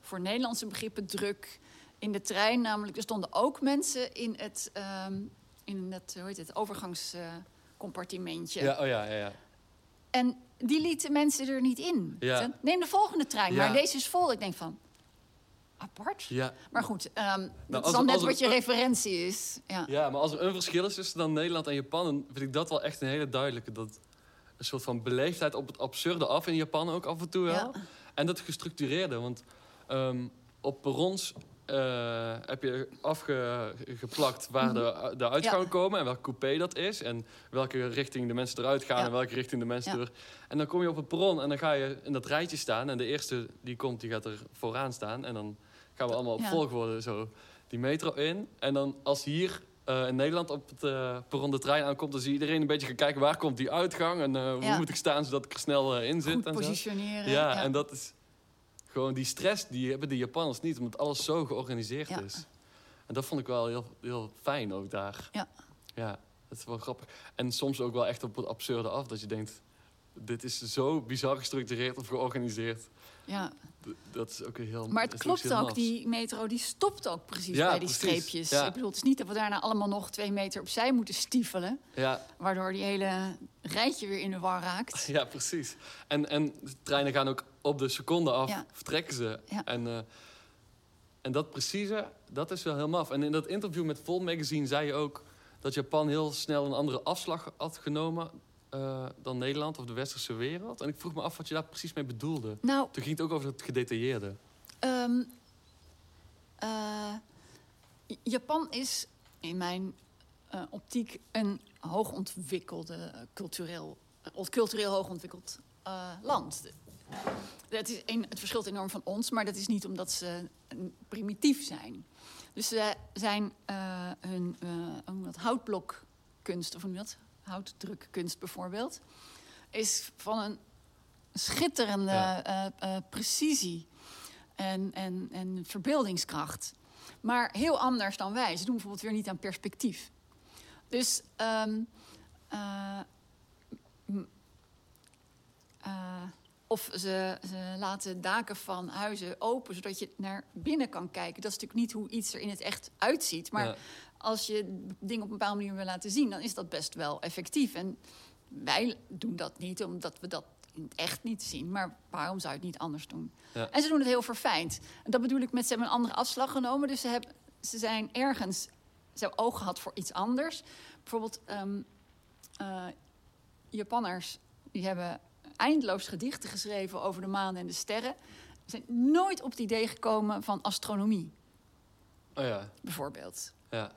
voor Nederlandse begrippen druk in de trein. Namelijk, er stonden ook mensen in het, ehm, in het, hoe heet het overgangscompartimentje. Ja, oh ja, ja, ja. En die lieten mensen er niet in. Ja. Neem de volgende trein, Ja. maar deze is vol. Ik denk van, apart. Ja, Maar goed, ehm, dat Nou, als is dan net wat je referentie is. Ja. Ja, maar als er een verschil is tussen dan Nederland en Japan, dan vind ik dat wel echt een hele duidelijke. Dat een soort van beleefdheid op het absurde af in Japan ook af en toe wel. Ja. En dat gestructureerde, want ehm, op perrons eh, heb je afgeplakt waar de, de uitgangen Mhm. Ja. komen en welke coupé dat is. En welke richting de mensen eruit gaan Ja. en welke richting de mensen Ja. er. En dan kom je op het perron en dan ga je in dat rijtje staan. En de eerste die komt, die gaat er vooraan staan. En dan gaan we allemaal op Ja. volgorde zo die metro in. En dan als hier eh, in Nederland op het eh, perron de trein aankomt... dan zie je iedereen een beetje gaan kijken waar komt die uitgang... en eh, hoe Ja. moet ik staan zodat ik er snel eh, in zit. Goed en zo. positioneren. Ja, en dat is gewoon die stress, die hebben de Japanners niet... omdat alles zo georganiseerd Ja. is. En dat vond ik wel heel, heel fijn ook daar. Ja. Ja, dat is wel grappig. En soms ook wel echt op het absurde af, dat je denkt... dit is zo bizar gestructureerd of georganiseerd. Ja. Dat is ook heel Maar het klopt ook, die metro die stopt ook precies Ja, bij die precies. streepjes. Ja. Ik bedoel, het is niet dat we daarna allemaal nog twee meter opzij moeten stiefelen. Ja, Waardoor die hele rijtje weer in de war raakt. ja, precies. En, en de treinen gaan ook op de seconde af, vertrekken ze. En, eh, en dat precieze, dat is wel heel maf. En in dat interview met Vol Magazine zei je ook... dat Japan heel snel een andere afslag had genomen... eh, dan Nederland of de westerse wereld. En ik vroeg me af wat je daar precies mee bedoelde. Nou, Toen ging het ook over het gedetailleerde. ehm, eh, Japan is in mijn eh, optiek een hoogontwikkelde, cultureel, cultureel hoogontwikkeld land. Dat is een, het verschilt enorm van ons, maar dat is niet omdat ze primitief zijn. Dus ze zijn hun houtblokkunst, of hoe dat? Houtdrukkunst bijvoorbeeld, is van een schitterende Ja. eh, eh, precisie en, en, en verbeeldingskracht. Maar heel anders dan wij. Ze doen bijvoorbeeld weer niet aan perspectief. Dus ehm, eh, eh, of ze, ze laten daken van huizen open, zodat je naar binnen kan kijken. Dat is natuurlijk niet hoe iets er in het echt uitziet. Maar Ja. Als je dingen op een bepaalde manier wil laten zien, dan is dat best wel effectief. En wij doen dat niet, omdat we dat in het echt niet zien. Maar waarom zou je het niet anders doen? Ja. En ze doen het heel verfijnd. En dat bedoel ik met ze hebben een andere afslag genomen. Dus ze, hebben, ze zijn ergens, ze hebben oog gehad voor iets anders. Bijvoorbeeld, eh, Japanners die hebben eindeloos gedichten geschreven over de maan en de sterren. Ze zijn nooit op het idee gekomen van astronomie, Oh ja, bijvoorbeeld. ja.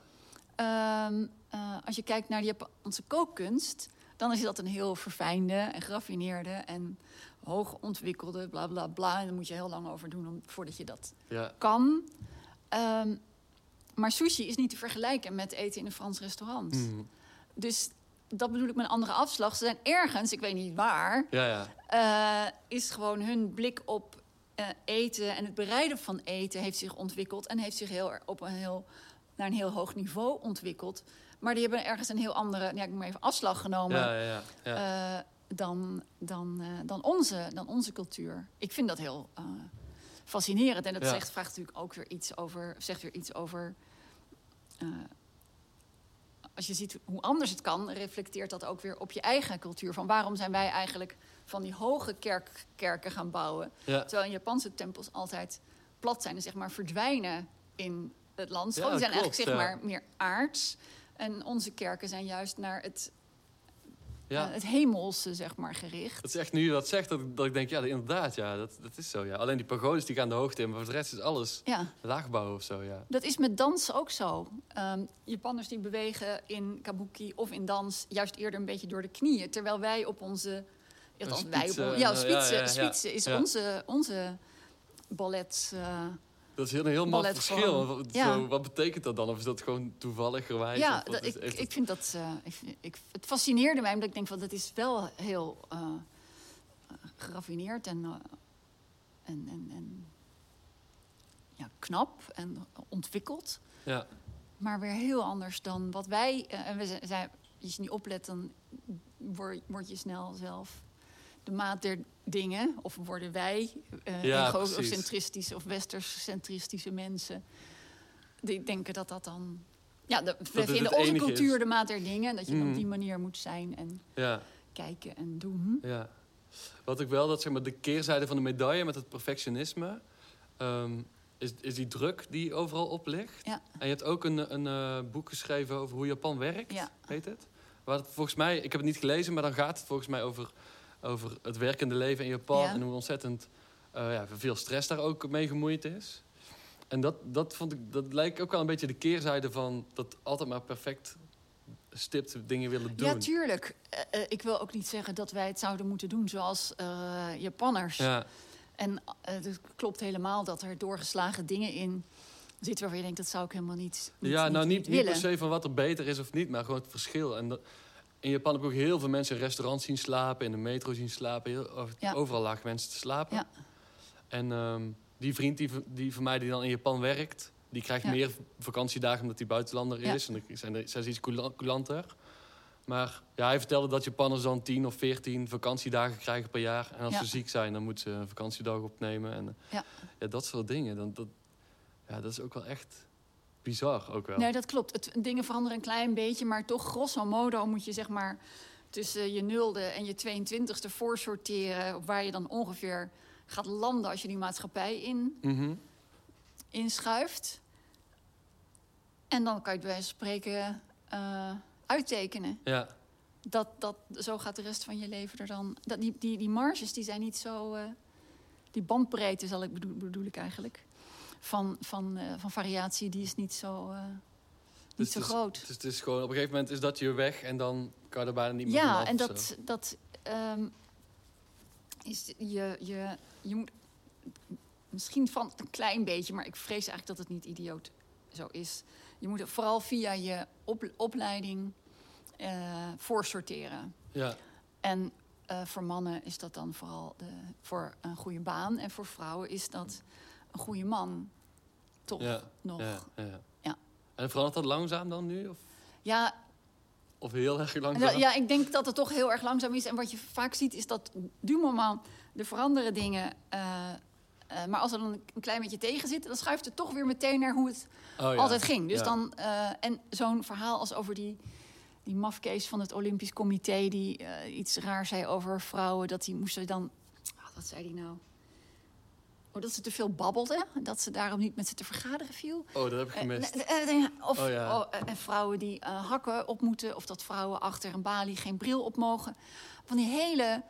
Ehm, eh, als je kijkt naar de Japanse kookkunst, dan is dat een heel verfijnde en geraffineerde en hoog ontwikkelde, bla bla bla. En daar moet je heel lang over doen om, voordat je dat ja. kan. Ehm, maar sushi is niet te vergelijken met eten in een Frans restaurant. Hmm. Dus dat bedoel ik met een andere afslag. Ze zijn ergens, ik weet niet waar, Ja, ja. eh, is gewoon hun blik op eh, eten en het bereiden van eten heeft zich ontwikkeld en heeft zich heel op een heel naar een heel hoog niveau ontwikkeld. Maar die hebben ergens een heel andere, ja, ik moet even afslag genomen. Ja, ja, ja. eh, dan, dan, eh, dan, onze, dan onze cultuur. Ik vind dat heel eh, fascinerend. En dat zegt, vraagt natuurlijk ook weer iets over, zegt weer iets over. als je ziet hoe anders het kan, reflecteert dat ook weer op je eigen cultuur. Van waarom zijn wij eigenlijk van die hoge kerk, kerken gaan bouwen? Terwijl in Japanse tempels altijd plat zijn en zeg maar verdwijnen in het landschap. Ja, Die zijn klopt, eigenlijk zeg ja. maar meer aards. En onze kerken zijn juist naar het, ja. eh, het hemelse zeg maar gericht. Dat is echt nu je dat zegt, dat, ik- dat ik denk, ja, inderdaad, ja, dat, dat is zo. Ja. Alleen die pagodes die gaan de hoogte in, maar voor de rest is alles Ja, laagbouw of zo, ja. dat is met dans ook zo. Ehm Japanners die bewegen in kabuki of in dans juist eerder een beetje door de knieën. Terwijl wij op onze... Ja, als wij op, spitsen, ja, eh, spitsen, ja, ja, ja. spitsen is Ja. onze, onze ballet... eh, Dat is een heel maf Balletvorm. verschil. Wat, Ja. zo, wat betekent dat dan? Of is dat gewoon toevalligerwijs? Ja, dat, ik, heeft ik vind dat. eh, ik, het fascineerde mij, omdat ik denk van dat is wel heel eh, eh, geraffineerd en, eh, en, en, en ja, knap en ontwikkeld. ja, Maar weer heel anders dan wat wij. eh, en we zijn, zijn, als je niet oplet, dan word, word je snel zelf de maat der dingen. Of worden wij eh Ja, egocentristische of westers-centristische mensen... die denken dat dat dan... Ja, de, we vinden onze cultuur is. de maat der dingen. Dat je op die manier moet zijn en ja, kijken en doen. ja. Wat ik wel, dat zeg maar de keerzijde van de medaille met het perfectionisme... ehm, is, is die druk die overal op ligt. Ja. En je hebt ook een, een eh, boek geschreven over hoe Japan werkt, Ja. heet het? Waar het volgens mij, ik heb het niet gelezen, maar dan gaat het volgens mij over, over het werkende leven in Japan... Ja. en hoe ontzettend eh, ja, veel stress daar ook mee gemoeid is. En dat, dat, vond ik, dat lijkt ook wel een beetje de keerzijde van dat altijd maar perfect stipt dingen willen doen. Ja, tuurlijk. Eh, eh, ik wil ook niet zeggen dat wij het zouden moeten doen zoals Japanners. Ja, En het klopt helemaal dat er doorgeslagen dingen in zitten waarvan je denkt dat zou ik helemaal niet, niet ja nou niet, niet per se van wat er beter is of niet, maar gewoon het verschil. En dat, in Japan heb ik ook heel veel mensen in restaurants zien slapen, in de metro zien slapen. Heel, over- Ja. Overal lagen mensen te slapen. Ja. En ehm, die vriend die, die van mij die dan in Japan werkt, die krijgt Ja. meer vakantiedagen omdat hij buitenlander is. En dan zijn, er- zijn ze iets coulant- coulanter. Maar ja, hij vertelde dat Japanners dan 10 of 14 vakantiedagen krijgen per jaar. En als ze ziek zijn, dan moeten ze een vakantiedag opnemen. En, eh, Ja. ja, dat soort dingen. Dan, dat, ja, dat is ook wel echt bizar ook wel. Nee, dat klopt. Het, dingen veranderen een klein beetje, maar toch grosso modo moet je zeg maar tussen je nulde en je 22e voorsorteren op waar je dan ongeveer gaat landen als je die maatschappij in, Mhm. inschuift. En dan kan je het bij wijze van spreken eh, uittekenen. Ja, Dat, dat, zo gaat de rest van je leven er dan. Dat, die, die, die marges die zijn niet zo. eh, die bandbreedte zal ik bedoel, bedoel ik eigenlijk. Van, van, eh, van variatie, die is niet zo, eh, niet Dus zo het is- groot. Is, het is gewoon op een gegeven moment is dat je weg en dan kan je er bijna niet meer Ja, en zo. dat, dat ehm, is je, je, je moet misschien van een klein beetje, maar ik vrees eigenlijk dat het niet idioot zo is. Je moet vooral via je op, opleiding eh voorsorteren. Ja, En voor mannen is dat dan vooral de, voor een goede baan. En voor vrouwen is dat een goede man. Toch ja, nog. ja, ja. Ja. En verandert dat langzaam dan nu? Of, Ja, of heel erg langzaam? ja, ik denk dat het toch heel erg langzaam is. En wat je vaak ziet is dat du moment er veranderen dingen. eh, eh, maar als er dan een klein beetje tegen zit, dan schuift het toch weer meteen naar hoe het Oh, altijd ging. Dus dan, eh, en zo'n verhaal als over die, die mafkees van het Olympisch Comité... die iets raar zei over vrouwen, dat die moesten dan... ah, wat zei die nou? Oh, dat ze te veel babbelde, dat ze daarom niet met ze te vergaderen viel. Oh, dat heb ik gemist. Of Oh, ja. oh, vrouwen die eh, hakken op moeten, of dat vrouwen achter een balie geen bril op mogen. Van die hele,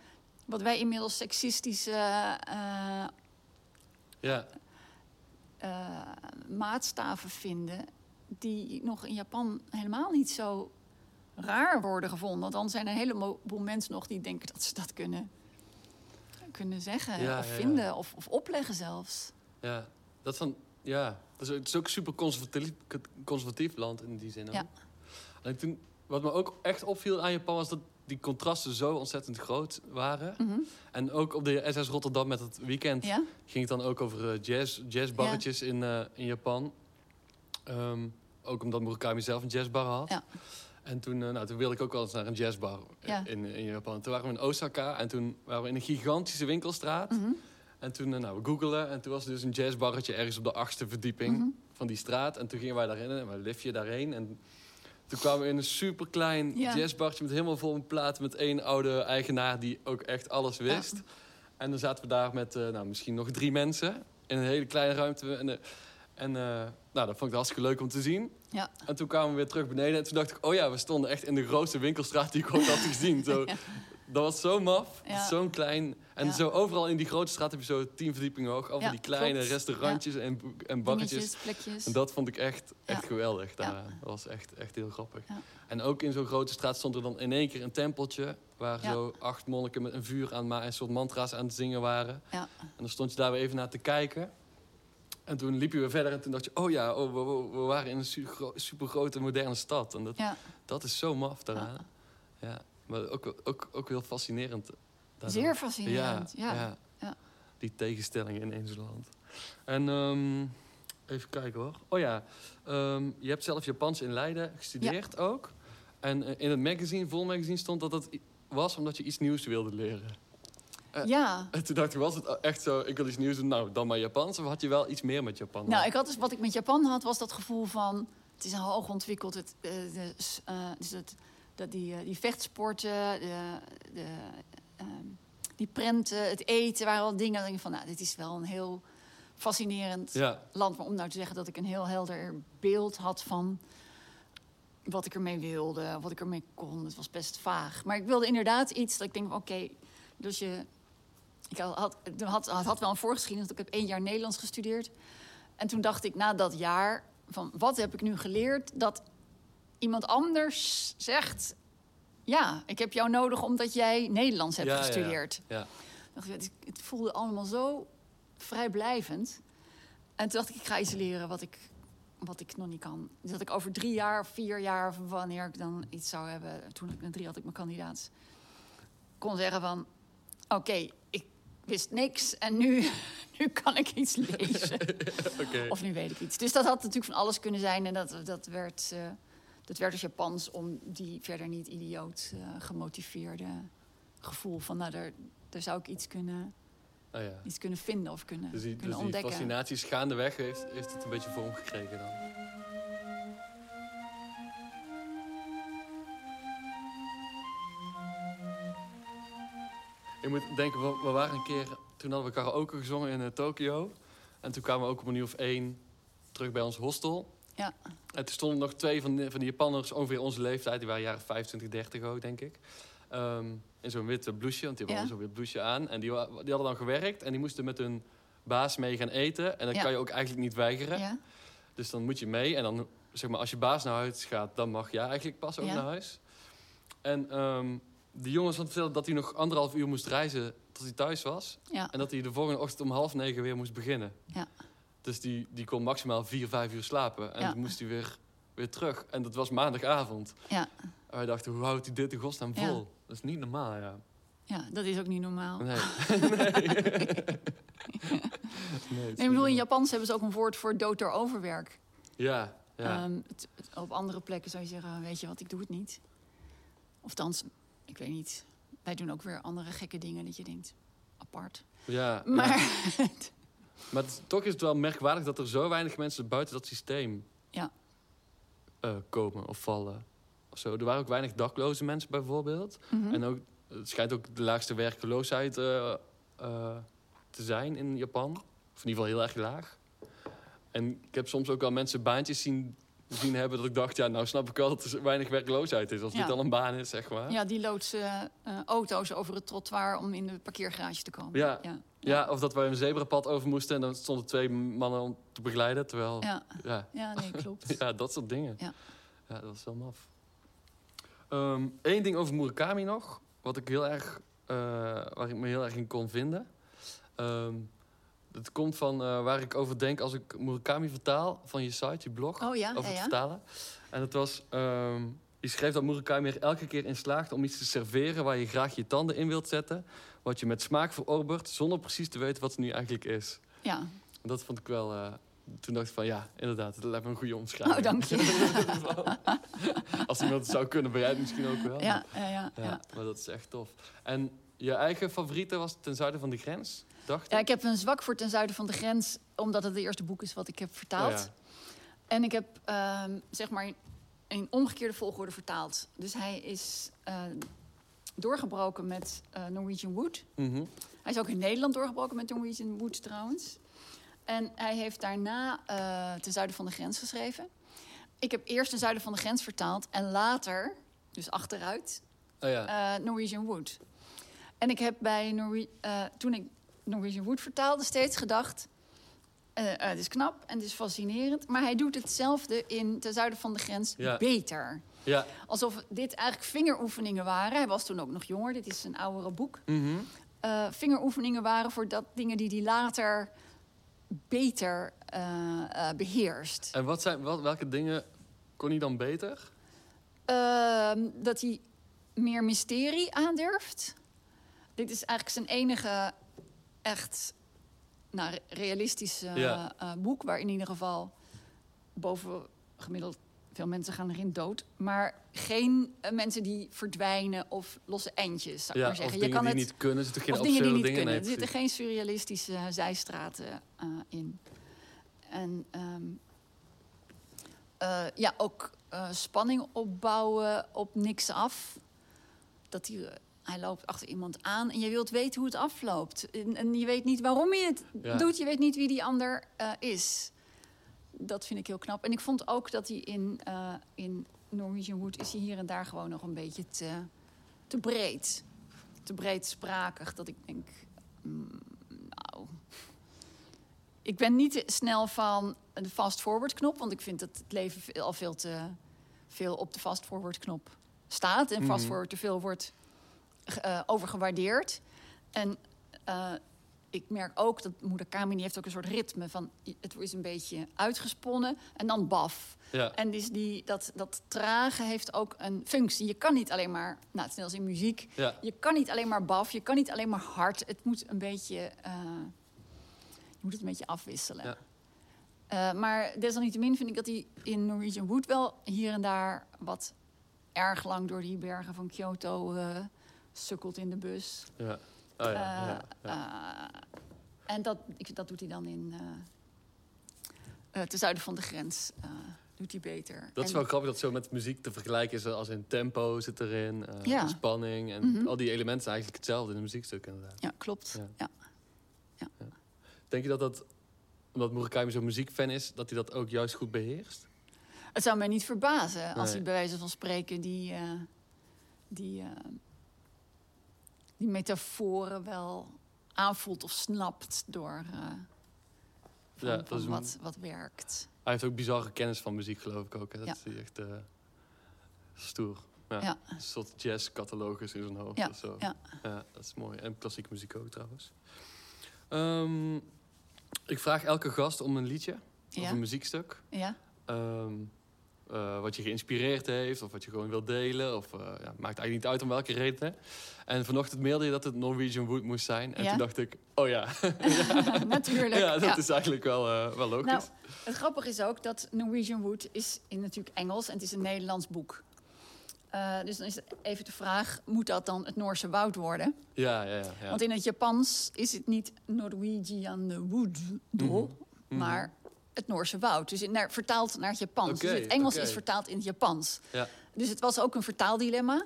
wat wij inmiddels seksistische eh, Ja, eh, maatstaven vinden, die nog in Japan helemaal niet zo raar worden gevonden. Want dan zijn er een heleboel mensen nog die denken dat ze dat kunnen, kunnen zeggen Ja, of ja, ja. vinden of, of opleggen zelfs. ja. Dat dan, ja. Dat is, het is ook super conservatief, conservatief land in die zin. ook. Ja. En toen, wat me ook echt opviel aan Japan was dat die contrasten zo ontzettend groot waren. Mhm. En ook op de SS Rotterdam met het weekend Ja? ging het dan ook over eh, jazz, jazzbarretjes in, eh, in Japan. Ehm, ook omdat Murakami zelf een jazzbar had. Ja. En toen, eh, nou, toen wilde ik ook wel eens naar een jazzbar Ja. in, in Japan. Toen waren we in Osaka en toen waren we in een gigantische winkelstraat. Mhm. En toen, eh, nou, we googelen en toen was er dus een jazzbarretje ergens op de achtste verdieping Mhm. van die straat. En toen gingen wij daarin en een liftje daarheen. En toen kwamen we in een superklein Ja. jazzbartje met helemaal vol met platen met één oude eigenaar die ook echt alles wist. En dan zaten we daar met eh, nou, misschien nog drie mensen in een hele kleine ruimte. En, en eh, nou, dat vond ik hartstikke leuk om te zien. Ja. En toen kwamen we weer terug beneden. En toen dacht ik, oh ja, we stonden echt in de grootste winkelstraat die ik ooit had gezien. Zo, Dat was zo maf. Ja. Zo'n klein... En Ja. zo overal in die grote straat heb je zo tien verdiepingen hoog. Al van die kleine klopt. restaurantjes en, en barretjes. Dingetjes, plekjes. En dat vond ik echt, echt geweldig. Dat was echt, echt heel grappig. En ook in zo'n grote straat stond er dan in één keer een tempeltje... waar zo acht monniken met een vuur aan ma- een soort mantra's aan het zingen waren. Ja. En dan stond je daar weer even naar te kijken. En toen liep je weer verder en toen dacht je... oh ja, oh, we, waren in een su gro- supergrote moderne stad. En dat, Ja. dat is zo maf daaraan. Ja. Maar ook, ook, ook heel fascinerend. daardoor. Zeer fascinerend. Ja. ja. Ja. Die tegenstellingen in zo'n land. En ehm, even kijken hoor. Oh ja, ehm, je hebt zelf Japans in Leiden gestudeerd ook. En eh, in het magazine, Vol Magazine, stond dat het i- was omdat je iets nieuws wilde leren. Eh, ja. En toen dacht ik, was het echt zo, ik wil iets nieuws doen, nou dan maar Japans? Of had je wel iets meer met Japan? Nou, ik had dus, wat ik met Japan had, was dat gevoel van... Het is een hoog ontwikkeld, het, de, s- eh, dus het, dat die, die vechtsporten, de, de, ehm, die prenten, het eten, waren wel dingen... ik denk van, nou, dit is wel een heel fascinerend Ja, land. Maar om nou te zeggen dat ik een heel helder beeld had van wat ik ermee wilde, wat ik ermee kon. Het was best vaag. Maar ik wilde inderdaad iets dat ik denk, oké, dus je... Ik had, had, had, wel een voorgeschiedenis, want ik heb één jaar Nederlands gestudeerd. En toen dacht ik na dat jaar, van wat heb ik nu geleerd? Dat iemand anders zegt, ja, ik heb jou nodig omdat jij Nederlands hebt Ja, ja, ja. gestudeerd. ja. dacht ik, het, voelde allemaal zo vrijblijvend. En toen dacht ik, ik ga iets leren wat ik, wat ik nog niet kan. Dus dat ik over drie jaar, vier jaar, of wanneer ik dan iets zou hebben... toen ik met drie had ik mijn kandidaat... kon zeggen van, oké, ik wist niks en nu, nu kan ik iets lezen. Of nu weet ik iets. Dus dat had natuurlijk van alles kunnen zijn. En dat, dat, werd, eh, dat werd dus Japans om die verder niet idioot eh, gemotiveerde gevoel van... nou, daar, daar zou ik iets kunnen, Oh, ja. iets kunnen vinden of kunnen, Dus die, kunnen dus die ontdekken. fascinaties gaandeweg heeft, heeft het een beetje vorm gekregen dan? Je moet denken, we, we waren een keer... Toen hadden we karaoke gezongen in eh, Tokio. En toen kwamen we ook op een uur of één terug bij ons hostel. Ja. En toen stonden nog twee van, de- van die Japanners ongeveer onze leeftijd. Die waren jaren 25, 30 ook, denk ik. Ehm, in zo'n witte blouseje, want die hadden Ja. zo'n wit blouseje aan. En die, die hadden dan gewerkt en die moesten met hun baas mee gaan eten. En dan Ja. kan je ook eigenlijk niet weigeren. Ja? Dus dan moet je mee. En dan, zeg maar, als je baas naar huis gaat, dan mag jij eigenlijk pas ook naar huis. En ehm de jongens van vertelde dat hij nog anderhalf uur moest reizen tot hij thuis was. Ja. En dat hij de volgende ochtend om half negen weer moest beginnen. Ja. Dus die, die kon maximaal vier, vijf uur slapen. En Ja. toen moest hij weer, weer terug. En dat was maandagavond. Ja. En wij dachten, hoe houdt hij dit in godsnaam Ja. vol? Dat is niet normaal, ja. ja, dat is ook niet normaal. Nee. nee. nee, ik bedoel, in. Japans hebben ze ook een woord voor dood door overwerk. Ja, ja. Het- het- op andere plekken zou je zeggen, weet je wat, ik doe het niet. Of thans, ik weet niet. Wij doen ook weer andere gekke dingen dat je denkt, apart. ja, Maar ja. Maar het- toch is het wel merkwaardig dat er zo weinig mensen buiten dat systeem Ja. eh, komen of vallen. Of zo. Er waren ook weinig dakloze mensen bijvoorbeeld. Mhm. En ook, het schijnt ook de laagste werkloosheid eh, eh, te zijn in Japan. Of in ieder geval heel erg laag. En ik heb soms ook wel mensen baantjes zien, zien hebben dat ik dacht... ja, nou snap ik wel dat er weinig werkloosheid is. Als Ja. dit al een baan is, zeg maar. ja, die loodsen eh, auto's over het trottoir om in de parkeergarage te komen. Ja. ja. Ja, of dat wij een zebrapad over moesten... en dan stonden twee mannen om te begeleiden. Terwijl, ja, Ja, ja, ja nee, klopt. dat soort dingen. Ja. Ja, dat was wel maf. Eén ding over Murakami nog. Wat ik heel erg, eh, waar ik me heel erg in kon vinden. Ehm het komt van eh, waar ik over denk als ik Murakami vertaal van je site, je blog. Oh ja, over ja, vertalen. En het was... ehm, je schreef dat Murakami er elke keer in slaagt om iets te serveren... waar je graag je tanden in wilt zetten. Wat je met smaak verorbert, zonder precies te weten wat het nu eigenlijk is. Ja, En dat vond ik wel, eh, toen dacht ik van ja, inderdaad, dat lijkt me een goede omschrijving. Oh, dank je. Als iemand het zou kunnen, ben jij het misschien ook wel. Ja, ja, ja, Ja, ja. maar dat is echt tof. En je eigen favoriete was ten zuiden van de grens, dacht Ja, ik? ik heb een zwak voor ten zuiden van de grens, omdat het het eerste boek is wat ik heb vertaald. Oh ja. En ik heb ehm, zeg maar in- omgekeerde volgorde vertaald. Dus hij is eh, doorgebroken met eh, Norwegian Wood. Mhm. Hij is ook in Nederland doorgebroken met Norwegian Wood trouwens. En hij heeft daarna eh ten zuiden van de grens geschreven. Ik heb eerst ten zuiden van de grens vertaald en later, dus achteruit, Oh ja. eh, Norwegian Wood. En ik heb bij Norwe toen ik Norwegian Wood vertaalde steeds gedacht... eh, het is knap en het is fascinerend... maar hij doet hetzelfde in ten zuiden van de grens Ja. beter. ja. Alsof dit eigenlijk vingeroefeningen waren. Hij was toen ook nog jonger, dit is een oudere boek. Eh, vingeroefeningen waren voor dat dingen die hij later beter eh, eh, beheerst. En wat zijn, wat, welke dingen kon hij dan beter? Ehm, dat hij meer mysterie aandurft. Dit is eigenlijk zijn enige echt nou, re- realistische Ja. eh, boek... waar in ieder geval boven gemiddeld veel mensen gaan erin dood. Maar geen eh, mensen die verdwijnen of losse eindjes, zou ik Ja, maar of zeggen. dingen Je kan die het, niet kunnen, zitten geen of dingen die niet dingen. kunnen. Nee, er zitten geen surrealistische eh, zijstraten eh, in. En ehm, eh, ja, ook eh, spanning opbouwen op niks af. Dat eh, hij loopt achter iemand aan en je wilt weten hoe het afloopt. En, en je weet niet waarom je het Ja. doet. Je weet niet wie die ander eh, is. Dat vind ik heel knap. En ik vond ook dat hij in, eh, in Norwegian Wood... is hij hier en daar gewoon nog een beetje te, te breed. Te breedsprakig. Dat ik denk, mm, nou... Ik ben niet snel van de fast-forward knop... want ik vind dat het leven al veel te veel op de fast-forward knop staat. En Mhm. fast-forward te veel wordt eh, overgewaardeerd. En eh, ik merk ook dat moeder Kamini heeft ook een soort ritme van... het is een beetje uitgesponnen en dan baf. Ja. En dus die, dat, dat trage heeft ook een functie. Je kan niet alleen maar, nou, het is net als in muziek... Ja. Je kan niet alleen maar baf, je kan niet alleen maar hard. Het moet een beetje, eh, je moet het een beetje afwisselen. Ja. Maar desalniettemin vind ik dat hij in Norwegian Wood wel hier en daar wat erg lang door die bergen van Kyoto sukkelt in de bus. Ja. Oh ja, ja, Eh, ja. eh, en dat, ik, dat doet hij dan in ten zuiden van de grens. doet hij beter. Dat is En- wel grappig dat zo met muziek te vergelijken is. Als in tempo zit erin, Ja. spanning. En Mhm. al die elementen zijn eigenlijk hetzelfde in een muziekstuk inderdaad. Ja, klopt. Ja. Ja. Denk je dat dat, omdat Murakami zo'n muziekfan is, dat hij dat ook juist goed beheerst? Het zou mij niet verbazen als Nee. hij bij wijze van spreken die, die, die metaforen wel aanvoelt of snapt door eh, van, Ja, wat, wat werkt. Hij heeft ook bizarre kennis van muziek, geloof ik ook. Hè? Dat Ja. is echt eh, stoer. Ja. Ja. Een soort jazz-catalogus in zijn hoofd Ja, of zo. ja. Ja, dat is mooi. En klassieke muziek ook trouwens. Ehm, ik vraag elke gast om een liedje of een muziekstuk. Ja? Ehm, eh, wat je geïnspireerd heeft of wat je gewoon wilt delen. Of, eh, ja, maakt eigenlijk niet uit om welke reden. En vanochtend mailde je dat het Norwegian Wood moest zijn. En Ja. toen dacht ik, oh ja, Natuurlijk. ja dat is eigenlijk wel, eh, wel logisch. Nou, het grappige is ook dat Norwegian Wood is in natuurlijk Engels en het is een Nederlands boek. Dus dan is het even de vraag, moet dat dan het Noorse woud worden? ja, ja, ja. Want in het Japans is het niet Norwegian Wood, Mhm. maar het Noorse woud. Dus in, naar, vertaald naar het Japans. Dus het Engels is vertaald in het Japans. Ja. Dus het was ook een vertaaldilemma.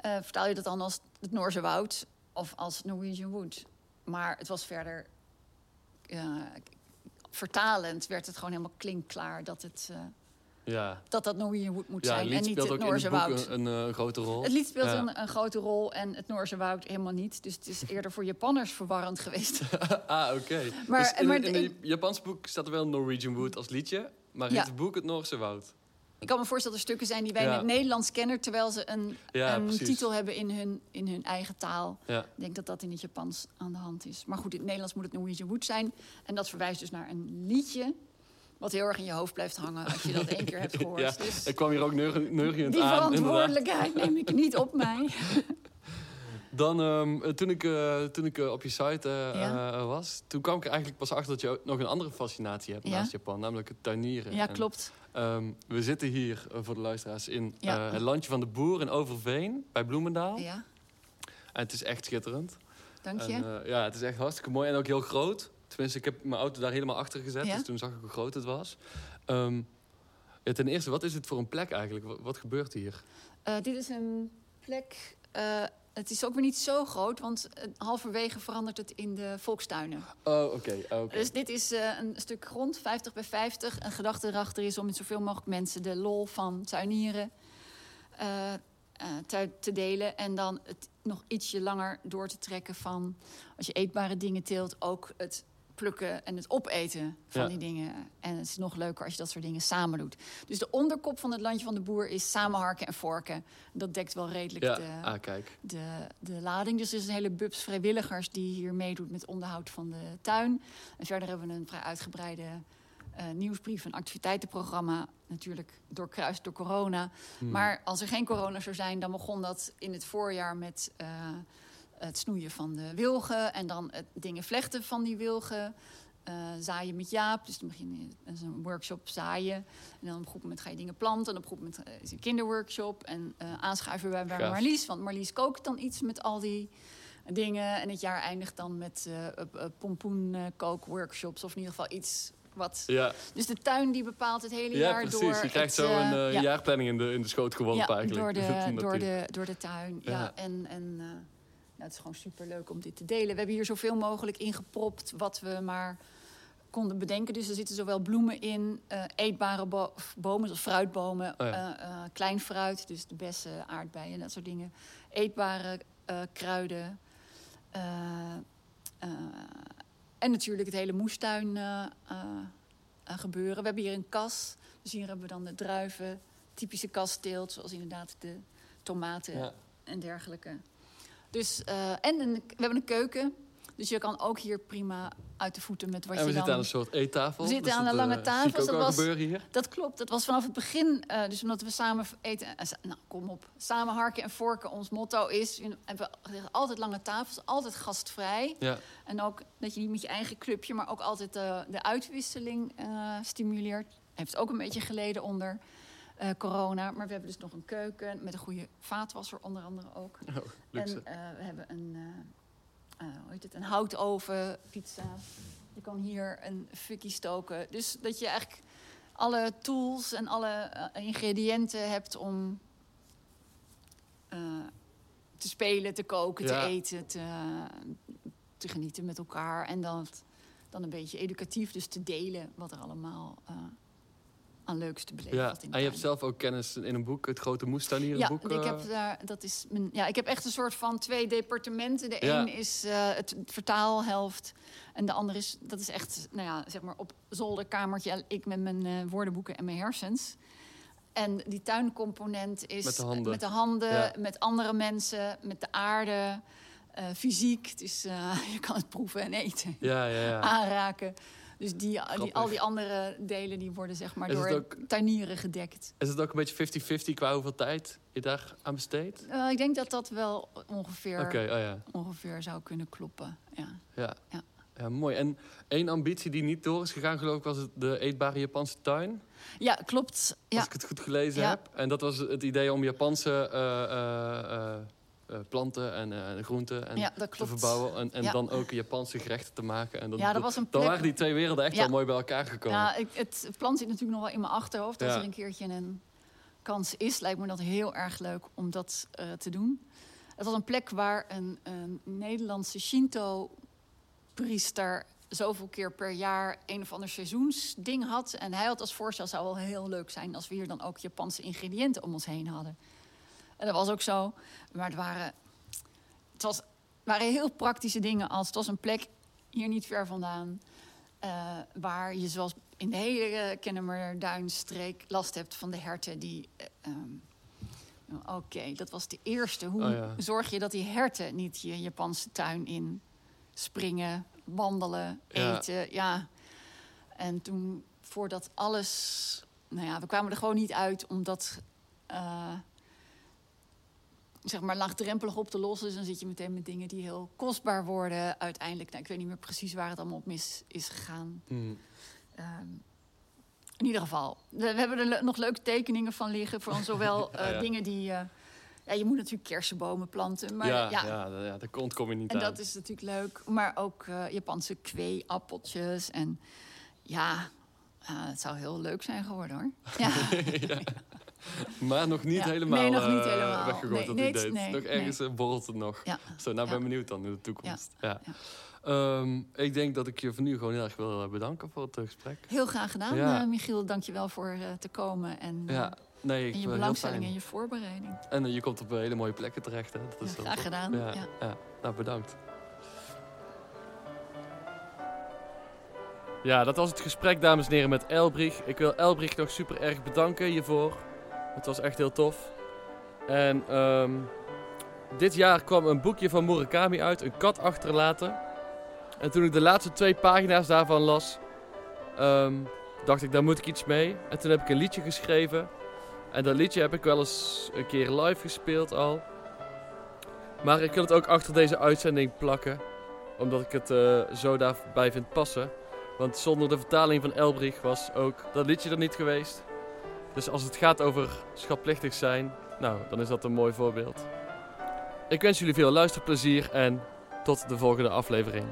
Eh, vertaal je dat dan als het Noorse woud of als Norwegian Wood? Maar het was verder... eh, vertalend werd het gewoon helemaal klinkklaar dat het, eh, ja. dat, dat Norwegian Wood moet zijn en niet het ook in Noorse woud. een, een, eh, grote rol. Het lied speelt Ja. een, een grote rol en het Noorse woud helemaal niet. Dus het is eerder voor Japanners verwarrend geweest. ah, oké. Maar- dus in, maar in het Japanse boek staat er wel Norwegian Wood als liedje. Maar heet het boek het Noorse Woud? Ik kan me voorstellen dat er stukken zijn die wij in het Nederlands kennen... terwijl ze een, een titel hebben in hun, in hun eigen taal. Ik denk dat dat in het Japans aan de hand is. Maar goed, in het Nederlands moet het Norwegian Wood zijn. En dat verwijst dus naar een liedje... wat heel erg in je hoofd blijft hangen als je dat één keer hebt gehoord. ja, Dus ik kwam hier ook die aan. inderdaad. verantwoordelijkheid neem ik niet op mij. Dan, ehm, toen ik, eh, toen ik eh, op je site eh, Ja. eh, was, toen kwam ik er eigenlijk pas achter dat je ook nog een andere fascinatie hebt Ja. naast Japan, namelijk het tuinieren. Ja, En, klopt. ehm, we zitten hier, eh, voor de luisteraars, in Ja. eh, het landje van de boer in Overveen, bij Bloemendaal. Ja, En het is echt schitterend. dank je. En, eh, ja, het is echt hartstikke mooi en ook heel groot. Tenminste, ik heb mijn auto daar helemaal achter gezet, Ja. dus toen zag ik hoe groot het was. Ehm, ja, ten eerste, wat is het voor een plek eigenlijk? Wat, wat gebeurt hier? Eh, dit is een plek. eh, het is ook weer niet zo groot, want eh, halverwege verandert het in de volkstuinen. Oh, oké. oh, oké. Dus dit is een stuk grond, 50 bij 50. Een gedachte erachter is om met zoveel mogelijk mensen de lol van tuinieren te, te delen. En dan het nog ietsje langer door te trekken van als je eetbare dingen teelt, ook het plukken en het opeten van Ja. die dingen. En het is nog leuker als je dat soort dingen samen doet. Dus de onderkop van het landje van de boer is samenharken en vorken. Dat dekt wel redelijk ja, de, ah, kijk. de, de lading. Dus er is een hele bubs vrijwilligers die hier meedoet met onderhoud van de tuin. En verder hebben we een vrij uitgebreide eh, nieuwsbrief en activiteitenprogramma. Natuurlijk doorkruist door corona. Hmm. Maar als er geen corona zou zijn, dan begon dat in het voorjaar met eh, het snoeien van de wilgen. En dan het dingen vlechten van die wilgen. Eh, zaaien met Jaap. Dus dan begin je een workshop zaaien. En dan op een goed moment ga je dingen planten. En op een goed moment eh, is een kinderworkshop. En eh, aanschuiven bij, bij. Marlies. Want Marlies kookt dan iets met al die dingen. En het jaar eindigt dan met eh, pompoenkookworkshops. Of in ieder geval iets wat... Ja, Dus de tuin die bepaalt het hele ja jaar precies. door. je krijgt het, zo een ja, jaarplanning in de, in de schoot geworpen ja, eigenlijk. Door de, door de, door de tuin. Ja. Ja. En, en ja, het is gewoon super leuk om dit te delen. We hebben hier zoveel mogelijk ingepropt wat we maar konden bedenken. Dus er zitten zowel bloemen in, eh, eetbare bo- bomen, zoals fruitbomen, Oh ja. eh, eh, klein fruit, dus de bessen, aardbeien, dat soort dingen. Eetbare kruiden. en natuurlijk het hele moestuin gebeuren. We hebben hier een kas. Dus hier hebben we dan de druiven, typische kasteelt, zoals inderdaad de tomaten Ja. en dergelijke. Dus, eh, en een, we hebben een keuken. Dus je kan ook hier prima uit de voeten met wat En we je zitten dan... aan een soort eettafel. We zitten Dus aan een lange eh, tafel, dat was- hier. Dat klopt. Dat was vanaf het begin. eh, dus omdat we samen eten. nou, kom op. Samen harken en vorken. Ons motto is. We altijd lange tafels, altijd gastvrij. Ja, En ook dat je niet met je eigen clubje, maar ook altijd de, de uitwisseling stimuleert. Heeft ook een beetje geleden onder eh, corona. Maar we hebben dus nog een keuken met een goede vaatwasser, onder andere ook. oh, luxe. En eh, we hebben een, eh, hoe heet het, een houtoven, pizza. Je kan hier een fukkie stoken. Dus dat je eigenlijk alle tools en alle ingrediënten hebt om te spelen, te koken, Ja. te eten, te, te genieten met elkaar. En dan, dan een beetje educatief, dus te delen wat er allemaal aan leuks te beleven ja. En je hebt zelf ook kennis in een boek, het grote moestuinieren Ja, boek. ik eh, heb, daar, dat is mijn, ja, ik heb echt een soort van twee departementen. De Ja. een is eh, het vertaalhelft. En de andere is, dat is echt, nou ja, zeg maar op zolderkamertje. Ik met mijn eh, woordenboeken en mijn hersens. En die tuincomponent is Met de handen. met, de handen, Ja. met andere mensen, met de aarde, eh, fysiek. Dus eh, je kan het proeven en eten, Ja, ja, ja. aanraken. Dus die, al die andere delen die worden zeg maar Is door ook- tuinieren gedekt. Is het ook een beetje 50-50 qua hoeveel tijd je daar aan besteedt? Eh, ik denk dat dat wel ongeveer, oh ja. ongeveer zou kunnen kloppen. Ja. ja. Ja. Ja, mooi. En één ambitie die niet door is gegaan, geloof ik, was de eetbare Japanse tuin. ja, klopt. Ja. Als ik het goed gelezen heb. En dat was het idee om Japanse eh, eh, eh, planten en eh, groenten en ja, dat te verbouwen. En, en Ja. dan ook Japanse gerechten te maken. En dat, Ja, dat was een dan plek- waren die twee werelden echt wel mooi bij elkaar gekomen. Ja, ik, het plan zit natuurlijk nog wel in mijn achterhoofd. Als er een keertje een kans is, lijkt me dat heel erg leuk om dat eh, te doen. Het was een plek waar een, een Nederlandse Shinto-priester zoveel keer per jaar een of ander seizoensding had. En hij had als voorstel, zou wel heel leuk zijn als we hier dan ook Japanse ingrediënten om ons heen hadden. En dat was ook zo. Maar het waren, het was, waren heel praktische dingen als het was een plek hier niet ver vandaan. eh, waar je zoals in de hele Kennemerduinstreek last hebt van de herten die... eh, ehm, Oké, dat was de eerste. Hoe Oh ja. zorg je dat die herten niet je Japanse tuin in springen, wandelen, eten? Ja. En toen, voordat alles... Nou ja, we kwamen er gewoon niet uit, omdat... eh, zeg maar laagdrempelig op te lossen. Dus dan zit je meteen met dingen die heel kostbaar worden. Uiteindelijk, nou, ik weet niet meer precies waar het allemaal op mis is gegaan. Hmm. Ehm, in ieder geval, we hebben er nog leuke tekeningen van liggen. Van zowel eh, Ja. dingen die... eh, ja, je moet natuurlijk kersenbomen planten. Maar ja, ja, ja. Ja, daar komt kom je niet en aan. dat is natuurlijk leuk. Maar ook eh, Japanse kweeappeltjes. En ja, eh, het zou heel leuk zijn geworden hoor. Ja. Maar nog niet Ja. helemaal, Nee, nog niet eh, helemaal. weggegooid, Nee, dat nee, idee. nee, nog ergens eh, borrelt het nog. Ja. Zo, nou Ja. ben benieuwd dan in de toekomst. Ja. Ehm, ik denk dat ik je voor nu gewoon heel erg wil eh, bedanken voor het eh, gesprek. Heel graag gedaan, eh, Michiel. Dank je wel voor eh, te komen. En, eh, Ja, nee, ik en je belangstelling en je voorbereiding. En eh, je komt op hele mooie plekken terecht. Hè? Dat is graag gedaan, ja. Nou, bedankt. Ja, dat was het gesprek, dames en heren, met Elbrich. Ik wil Elbrich nog super erg bedanken hiervoor. Het was echt heel tof. En ehm, dit jaar kwam een boekje van Murakami uit, Een kat achterlaten. En toen ik de laatste twee pagina's daarvan las, ehm, dacht ik, daar moet ik iets mee. En toen heb ik een liedje geschreven. En dat liedje heb ik wel eens een keer live gespeeld al. Maar ik wil het ook achter deze uitzending plakken. Omdat ik het eh, zo daarbij vind passen. Want zonder de vertaling van Elbrich was ook dat liedje er niet geweest. Dus als het gaat over schatplichtig zijn, nou, dan is dat een mooi voorbeeld. Ik wens jullie veel luisterplezier en tot de volgende aflevering.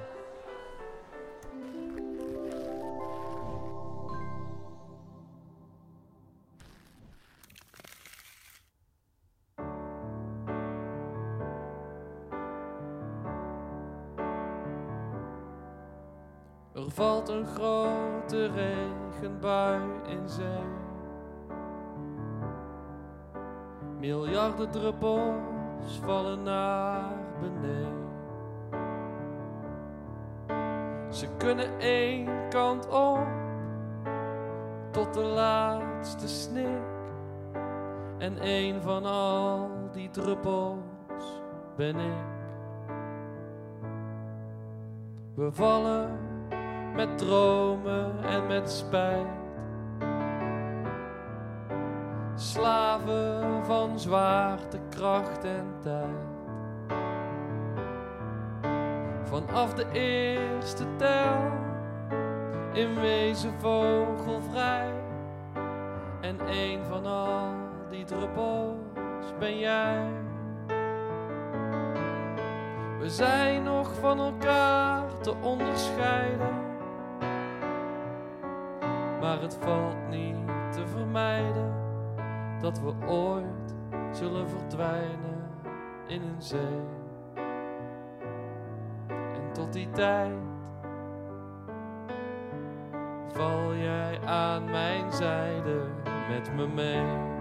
Er valt een grote regenbui in zee. Miljarden druppels vallen naar beneden. Ze kunnen één kant op tot de laatste snik. En één van al die druppels ben ik. We vallen met dromen en met spijt. Slaven van zwaartekracht en tijd. Vanaf de eerste tel, in wezen vogelvrij. En een van al die druppels ben jij. We zijn nog van elkaar te onderscheiden. Maar het valt niet te vermijden dat we ooit zullen verdwijnen in een zee. En tot die tijd val jij aan mijn zijde met me mee.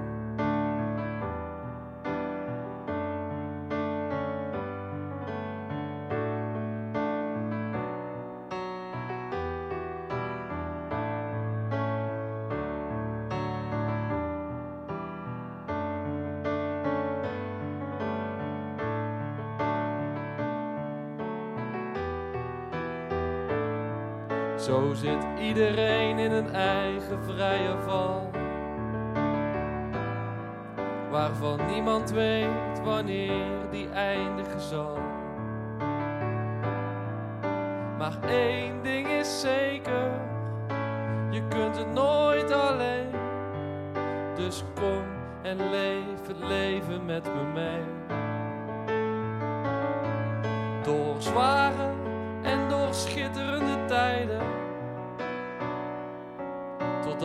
Iedereen in een eigen vrije val. Waarvan niemand weet wanneer die eindigen zal. Maar één ding is zeker: je kunt het nooit alleen. Dus kom en leef het leven met me mee.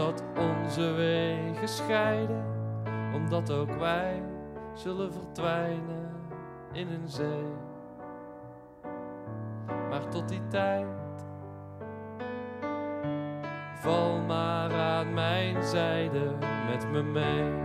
Totdat onze wegen scheiden, omdat ook wij zullen verdwijnen in een zee. Maar tot die tijd, val maar aan mijn zijde met me mee.